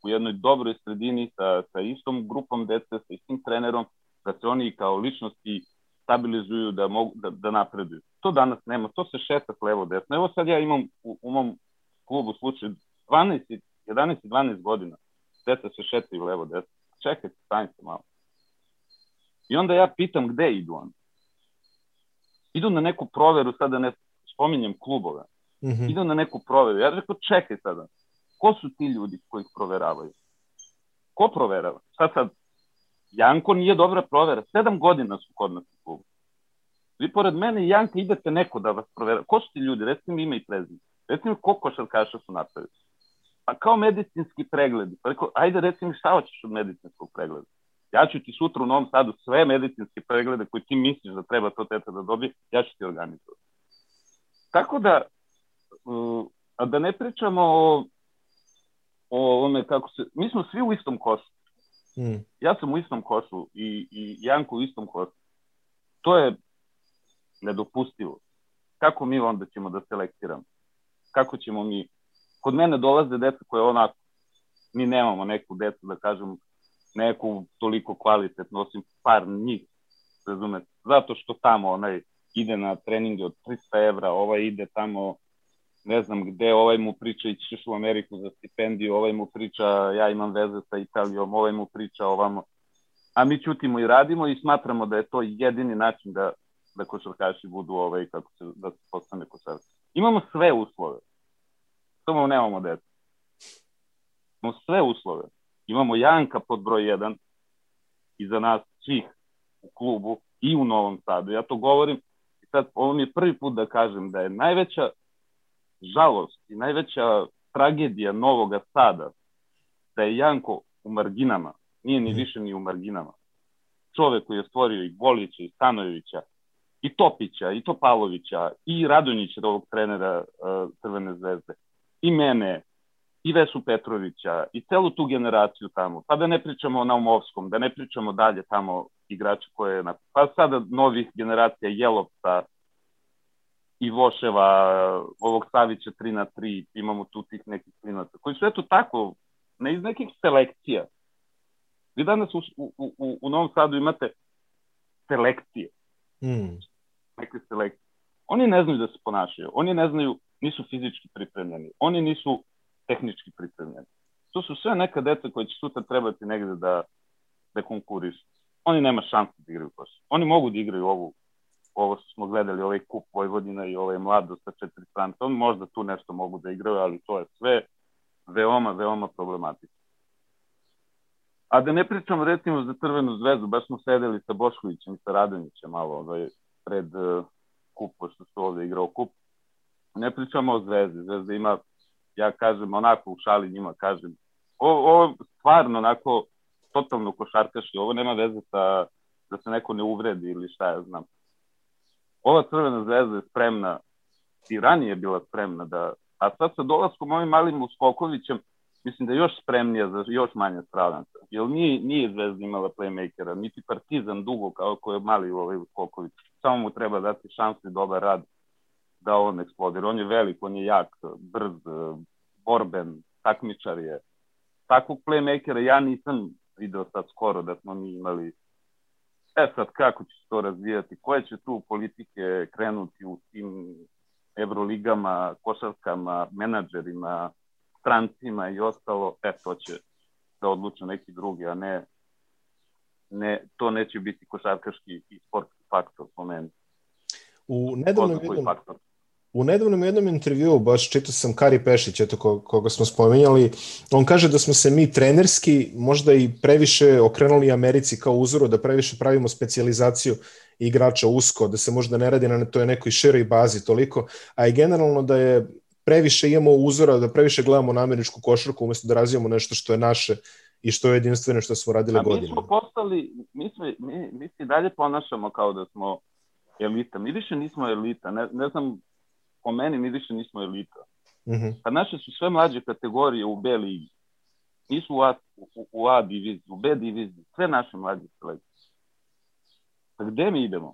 u jednoj dobroj sredini sa, sa istom grupom dece, sa istim trenerom, da se oni kao ličnosti stabilizuju, da, mogu, da, da napreduju. To danas nema, to se šeta levo desno. Evo sad ja imam u, u mom klubu slučaju 12, 11 i 12 godina, deca se šetaju levo desno. Čekajte, stanite malo. I onda ja pitam gde idu oni. Idu na neku proveru, sada ne spominjem klubove, mm -hmm. idu na neku proveru. Ja rekao, čekaj sada, ko su ti ljudi koji ih proveravaju? Ko proverava? Sad sad, Janko nije dobra provera. Sedam godina su kod nas u klubu. Vi pored mene i Janka idete neko da vas provera. Ko su ti ljudi? Recite mi ime i prezime. Recite mi koliko šarkaša su napravili. Pa kao medicinski pregledi. Pa rekao, ajde reci mi šta hoćeš od medicinskog pregleda. Ja ću ti sutra u Novom Sadu sve medicinske preglede koje ti misliš da treba to teta da dobije, ja ću ti organizovati. Tako da, a da ne pričamo o, o ome kako se, mi smo svi u istom košu. Mm. Ja sam u istom košu i, i Janko u istom košu. To je nedopustivo. Kako mi onda ćemo da selektiramo? Kako ćemo mi... Kod mene dolaze deca koje onako, mi nemamo neku decu, da kažem, neku toliko kvalitetnu, osim par njih, razumete? Zato što tamo onaj ide na treninge od 300 evra, ovaj ide tamo ne znam gde, ovaj mu priča ići ćeš u Ameriku za stipendiju, ovaj mu priča ja imam veze sa Italijom, ovaj mu priča ovamo. a mi čutimo i radimo i smatramo da je to jedini način da, da košarkaši budu ovaj, kako se, da se postane košarkaši. Imamo sve uslove, samo nemamo deca. Imamo sve uslove. Imamo Janka pod broj 1 i za nas svih u klubu i u Novom Sadu. Ja to govorim i sad ovo mi je prvi put da kažem da je najveća žalost i najveća tragedija Novog Sada da je Janko u marginama, nije ni mhm. više ni u marginama. Čovek koji je stvorio i Bolića, i Stanojevića, i Topića, i Topalovića, i Radonjića, ovog trenera uh, Crvene zvezde, i mene, i Vesu Petrovića, i celu tu generaciju tamo. Pa da ne pričamo o Naumovskom, da ne pričamo dalje tamo igrača koje je na... Pa sada novih generacija Jelovca, i Voševa, ovog Savića 3 na 3, imamo tu tih nekih klinaca, koji su eto tako, ne iz nekih selekcija. Vi danas u, u, u, u Novom Sadu imate selekcije. Mm. Neke selekcije. Oni ne znaju da se ponašaju, oni ne znaju, nisu fizički pripremljeni, oni nisu tehnički pripremljeni. To su sve neka deca koje će sutra trebati negde da, da konkurišu. Oni nema šanse da igraju košarku. Oni mogu da igraju ovu ovo što smo gledali, ovaj kup Vojvodina i ovaj mlado sa četiri stranice, on možda tu nešto mogu da igraju, ali to je sve veoma, veoma problematično. A da ne pričam recimo za Crvenu zvezdu, baš smo sedeli sa Boškovićem i sa Radonjićem malo ovaj, pred uh, kup, pošto su ovde igrao kup. Ne pričamo o zvezdi, zvezda ima, ja kažem, onako u šali njima kažem, ovo, ovo stvarno onako totalno košarkaški, ovo nema veze sa da se neko ne uvredi ili šta ja znam ova Crvena zvezda je spremna i ranije bila spremna da, a sad sa dolaskom ovim malim Uskokovićem, mislim da je još spremnija za još manje stranaca. Jer nije, nije Zvezda imala playmakera, niti Partizan dugo kao ko je mali ovaj Uskoković. Samo mu treba dati šansu i dobar rad da on eksplodira. On je velik, on je jak, brz, borben, takmičar je. Takvog playmakera ja nisam video sad skoro da smo mi imali E sad, kako će se to razvijati? Koje će tu politike krenuti u tim evroligama, košarkama, menadžerima, strancima i ostalo? E, to će da odluče neki drugi, a ne, ne to neće biti košarkaški i sportski faktor po meni. U nedavnom jednom, faktor. U nedavnom jednom intervjuu, baš čitao sam Kari Pešić, eto koga smo spominjali, on kaže da smo se mi trenerski možda i previše okrenuli Americi kao uzoru, da previše pravimo specializaciju igrača usko, da se možda ne radi na toj nekoj široj bazi toliko, a i generalno da je previše imamo uzora, da previše gledamo na američku košarku umesto da razvijamo nešto što je naše i što je jedinstveno što smo radili godinama. Mi smo postali, mi, smo, mi, mi se dalje ponašamo kao da smo elita. Mi više nismo elita. Ne, ne znam po meni mi više nismo elita. Mm -hmm. Pa naše su sve mlađe kategorije u B ligi. Nisu u A, u, u A diviziji, u B diviziji, sve naše mlađe selekcije. Pa gde mi idemo?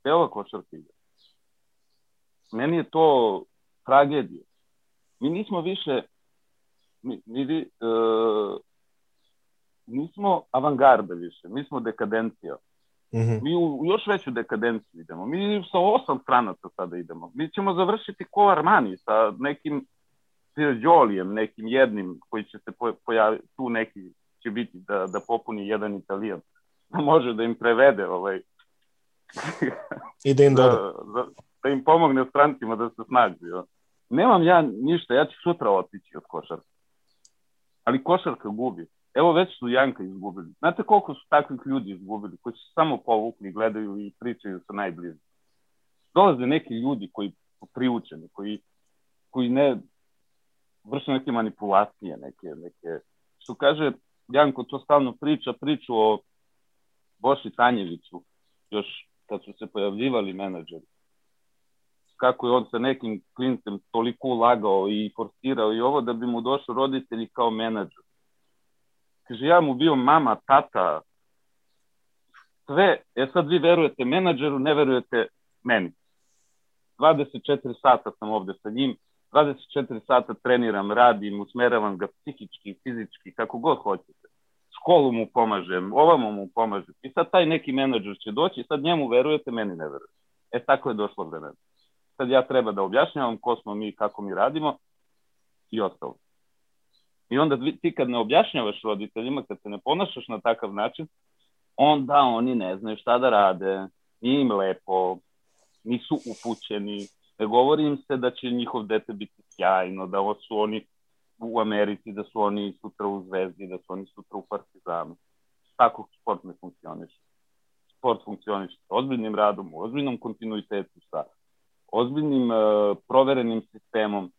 Gde ova košarka ide? Meni je to tragedija. Mi nismo više, mi, mi uh, nismo avangarda više, mi smo dekadencija. Mm -hmm. Mi u, još veću dekadenciju idemo. Mi sa osam stranaca sada idemo. Mi ćemo završiti ko Armani sa nekim Sirđolijem, nekim jednim koji će se pojaviti, tu neki će biti da, da popuni jedan italijan. Da može da im prevede ovaj... [LAUGHS] I da im [LAUGHS] da, da, da im pomogne strancima da se snađu. Jo. Nemam ja ništa, ja ću sutra otići od košarka. Ali košarka gubi. Evo već su Janka izgubili. Znate koliko su takvih ljudi izgubili, koji su samo povukli, gledaju i pričaju sa najbližim. Dolaze neki ljudi koji priučeni, koji, koji ne vrše neke manipulacije, neke, neke, što kaže Janko to stalno priča, priču o Boši Tanjeviću, još kad su se pojavljivali menadžeri. Kako je on sa nekim klincem toliko ulagao i forsirao i ovo da bi mu došli roditelji kao menadžer Kaže, ja mu bio mama, tata, sve. E sad vi verujete menadžeru, ne verujete meni. 24 sata sam ovde sa njim, 24 sata treniram, radim, usmeravam ga psihički, fizički, kako god hoćete. Školu mu pomažem, ovamo mu pomažem. I sad taj neki menadžer će doći, sad njemu verujete, meni ne verujete. E tako je došlo vreme. Sad ja treba da objašnjavam ko smo mi, kako mi radimo i ostalo. I onda ti kad ne objašnjavaš roditeljima, kad se ne ponašaš na takav način, onda oni ne znaju šta da rade, nije im lepo, nisu upućeni, ne govori im se da će njihov dete biti sjajno, da su oni u Americi, da su oni sutra u Zvezdi, da su oni sutra u Partizanu. Tako sport ne funkcioniše. Sport funkcioniše sa ozbiljnim radom, u ozbiljnom kontinuitetu, sa ozbiljnim uh, proverenim sistemom.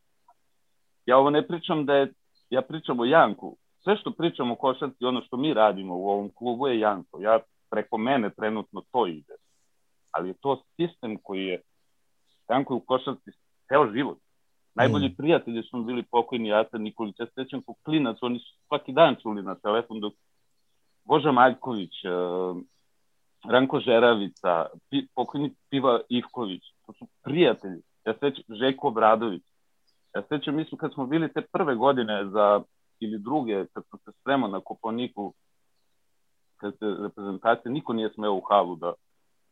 Ja ovo ne pričam da je, ja pričam o Janku. Sve što pričam o košarci, ono što mi radimo u ovom klubu je Janko. Ja preko mene trenutno to ide. Ali je to sistem koji je Janko je u košarci ceo život. Najbolji mm. prijatelji su bili pokojni Ata Nikolić. Ja sećam kao klinac, oni su svaki dan čuli na telefon dok Boža Maljković, uh, Ranko Žeravica, pi, pokojni Piva Ivković, to su prijatelji. Ja sećam Žeko Obradović. Ja sećam, mi smo kad smo bili te prve godine za, ili druge, kad smo se spremao na Koponiku, kad se reprezentacija, niko nije smeo u halu da,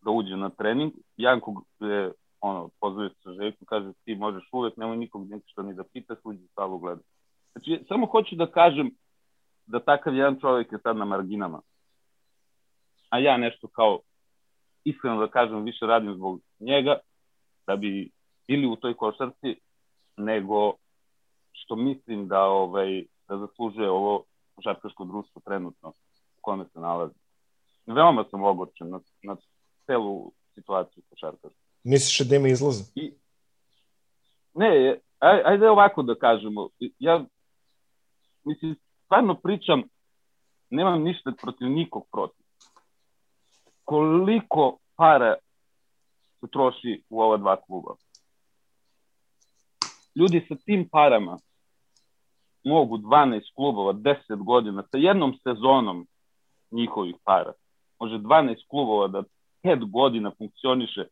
da uđe na trening. Janko je ono, pozove se Željko, kaže ti možeš uvek, nemoj nikog ništa ni da pitaš, uđi u salu gleda. Znači, samo hoću da kažem da takav jedan čovjek je sad na marginama. A ja nešto kao, iskreno da kažem, više radim zbog njega, da bi bili u toj košarci, nego što mislim da ovaj da zaslužuje ovo košarkaško društvo trenutno u kome se nalazi. Veoma sam ogorčen na, na celu situaciju košarkašku. Misliš da ima izlaza? I, ne, aj, ajde ovako da kažemo. Ja, mislim, stvarno pričam, nemam ništa protiv nikog protiv. Koliko para se troši u ova dva kluba? Ljudi sa tim parama mogu 12 klubova, 10 godina, sa jednom sezonom njihovih para, može 12 klubova da 5 godina funkcioniše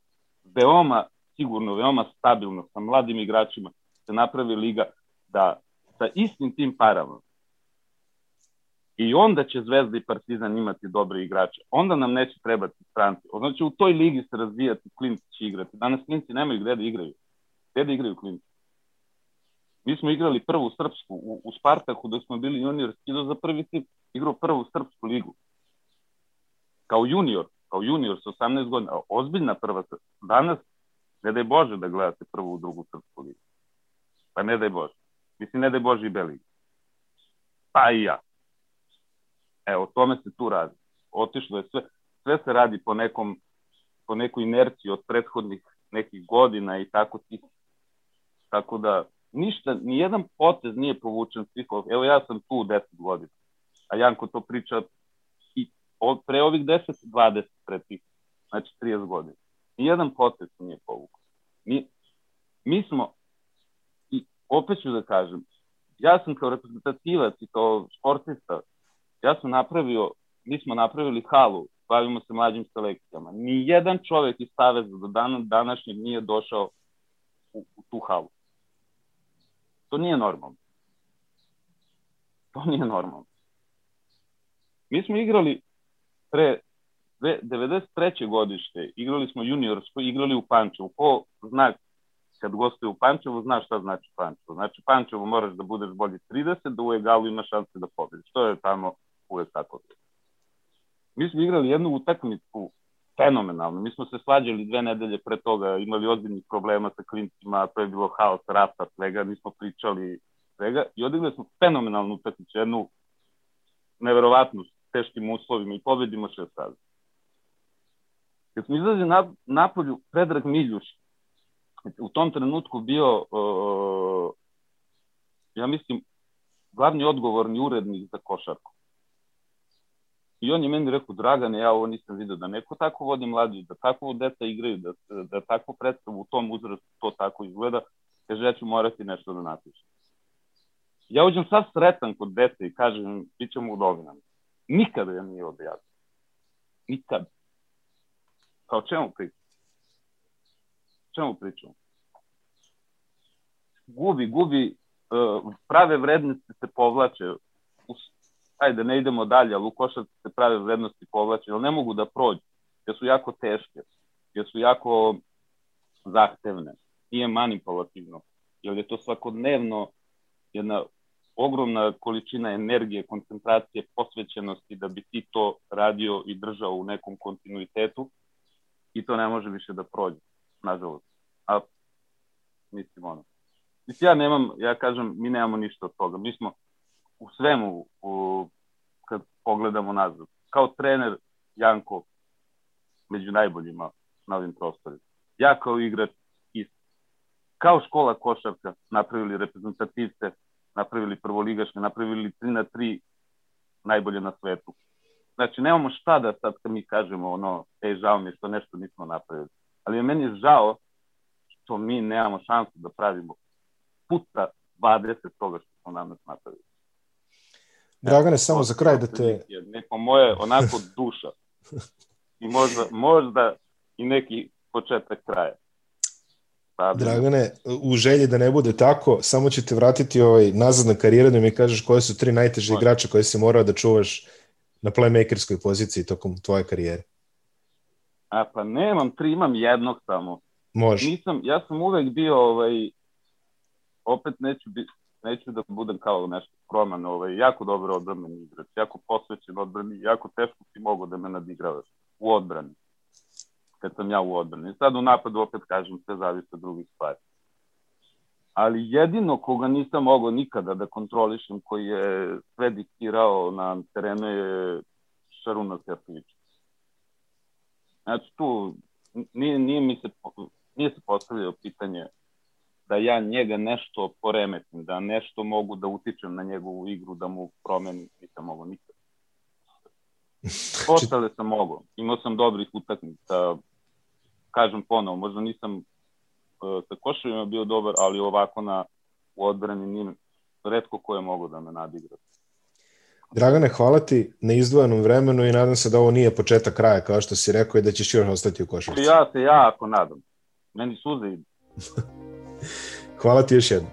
veoma sigurno, veoma stabilno sa mladim igračima se napravi liga da sa istim tim parama i onda će Zvezda i Partizan imati dobre igrače. Onda nam neće trebati stranci. Znači u toj ligi se razvijati, klinci će igrati. Danas klinci nemaju gde da igraju. Gde da igraju klinci? Mi smo igrali prvu srpsku u, u Spartaku dok smo bili juniorski do za prvi tip igrao prvu srpsku ligu. Kao junior kao junior sa 18 godina, ozbiljna prva, danas, ne daj Bože da gledate prvu, drugu srpsku ligu. Pa ne daj Bože. Mislim, ne daj Bože i Beligi. Pa i ja. Evo, o tome se tu radi. Otišlo je sve, sve se radi po nekom, po nekoj inerciji od prethodnih nekih godina i tako ti. Tako da, ništa, ni jedan potez nije povučen svih Evo ja sam tu 10 godina, a Janko to priča od, pre ovih 10, 20 pre tih, znači 30 godina. Nijedan potez nije povukao. Mi, mi smo, i opet ću da kažem, ja sam kao reprezentativac i kao sportista, ja sam napravio, mi smo napravili halu, bavimo se mlađim selekcijama. Ni jedan čovek iz Saveza do dana današnjeg nije došao u, u tu halu. To nije normalno. To nije normalno. Mi smo igrali pre 93. godište igrali smo juniorsko, igrali u Pančevu. Ko zna kad gostuje u Pančevu, zna šta znači Pančevo. Znači Pančevo moraš da budeš bolji 30, da u egalu imaš šanse da pobediš. To je tamo uvek tako. Mi smo igrali jednu utakmicu fenomenalno. Mi smo se svađali dve nedelje pre toga, imali ozbiljnih problema sa klincima, to je bilo haos, rata, svega, nismo pričali svega i odigrali smo fenomenalnu utakmicu, jednu neverovatnu teškim uslovima i pobedimo šest razlika. Kad smo izlazi na, napolju, Predrag Miljuš, u tom trenutku bio, uh, ja mislim, glavni odgovorni urednik za košarku. I on je meni rekao, Dragane, ja ovo nisam vidio, da neko tako vodi mladi, da tako deca igraju, da, da tako predstavu u tom uzrastu to tako izgleda, kaže, ja ću morati nešto da napišem. Ja uđem sad sretan kod deca i kažem, bit ćemo u novinama. Nikada ja nije objasnio. Nikad. Kao čemu pričam? Čemu pričam? Gubi, gubi, uh, prave vrednosti se povlače. Ajde, ne idemo dalje, ali u košarci se prave vrednosti povlače, ali ne mogu da prođu, jer su jako teške, jer su jako zahtevne, nije manipulativno, jer je to svakodnevno jedna ogromna količina energije, koncentracije, posvećenosti da bi ti to radio i držao u nekom kontinuitetu i to ne može više da prođe, nažalost. A mislim ono. Mislim, ja nemam, ja kažem, mi nemamo ništa od toga. Mi smo u svemu, u, kad pogledamo nazad, kao trener Janko među najboljima na ovim prostorima. Ja kao igrač isto. Kao škola košarka napravili reprezentativce, napravili prvoligaške, napravili 3 na 3 najbolje na svetu. Znači, nemamo šta da sad kad mi kažemo ono, ej, žao mi što nešto nismo napravili. Ali je meni žao što mi nemamo šansu da pravimo puta 20 toga što smo danas napravili. Dragane, samo za kraj da te... Neko moje onako duša. [LAUGHS] I možda, možda i neki početak kraja. Pa, Dragane, u želji da ne bude tako, samo ću te vratiti ovaj, nazad na karijeru da mi kažeš koje su tri najteže igrača koje si morao da čuvaš na playmakerskoj poziciji tokom tvoje karijere. A pa nemam tri, imam jednog samo. Može. Nisam, ja sam uvek bio, ovaj, opet neću, biti, neću da budem kao nešto skroman, ovaj, jako dobro odbranben igrač, jako posvećen odbrani, jako teško si mogu da me nadigravaš u odbrani kad sam ja u odbrani. Sad u napadu opet kažem, sve zavisi od drugih stvari. Ali jedino koga nisam mogao nikada da kontrolišem, koji je sve diktirao na terenu je Šaruna Sertović. Znači tu nije, nije mi se, nije se postavljao pitanje da ja njega nešto poremetim, da nešto mogu da utičem na njegovu igru, da mu promenim, nisam mogo nikad. [LAUGHS] Ostale sam mogo. Imao sam dobrih utakmica, kažem ponovo, možda nisam uh, sa koševima bio dobar, ali ovako na u odbrani nije, redko ko je mogo da me nadigra. Dragane, hvala ti na izdvojenom vremenu i nadam se da ovo nije početak kraja, kao što si rekao, i da ćeš još ostati u košarci. Ja se jako nadam. Meni suze idu. [LAUGHS] hvala ti još jednom.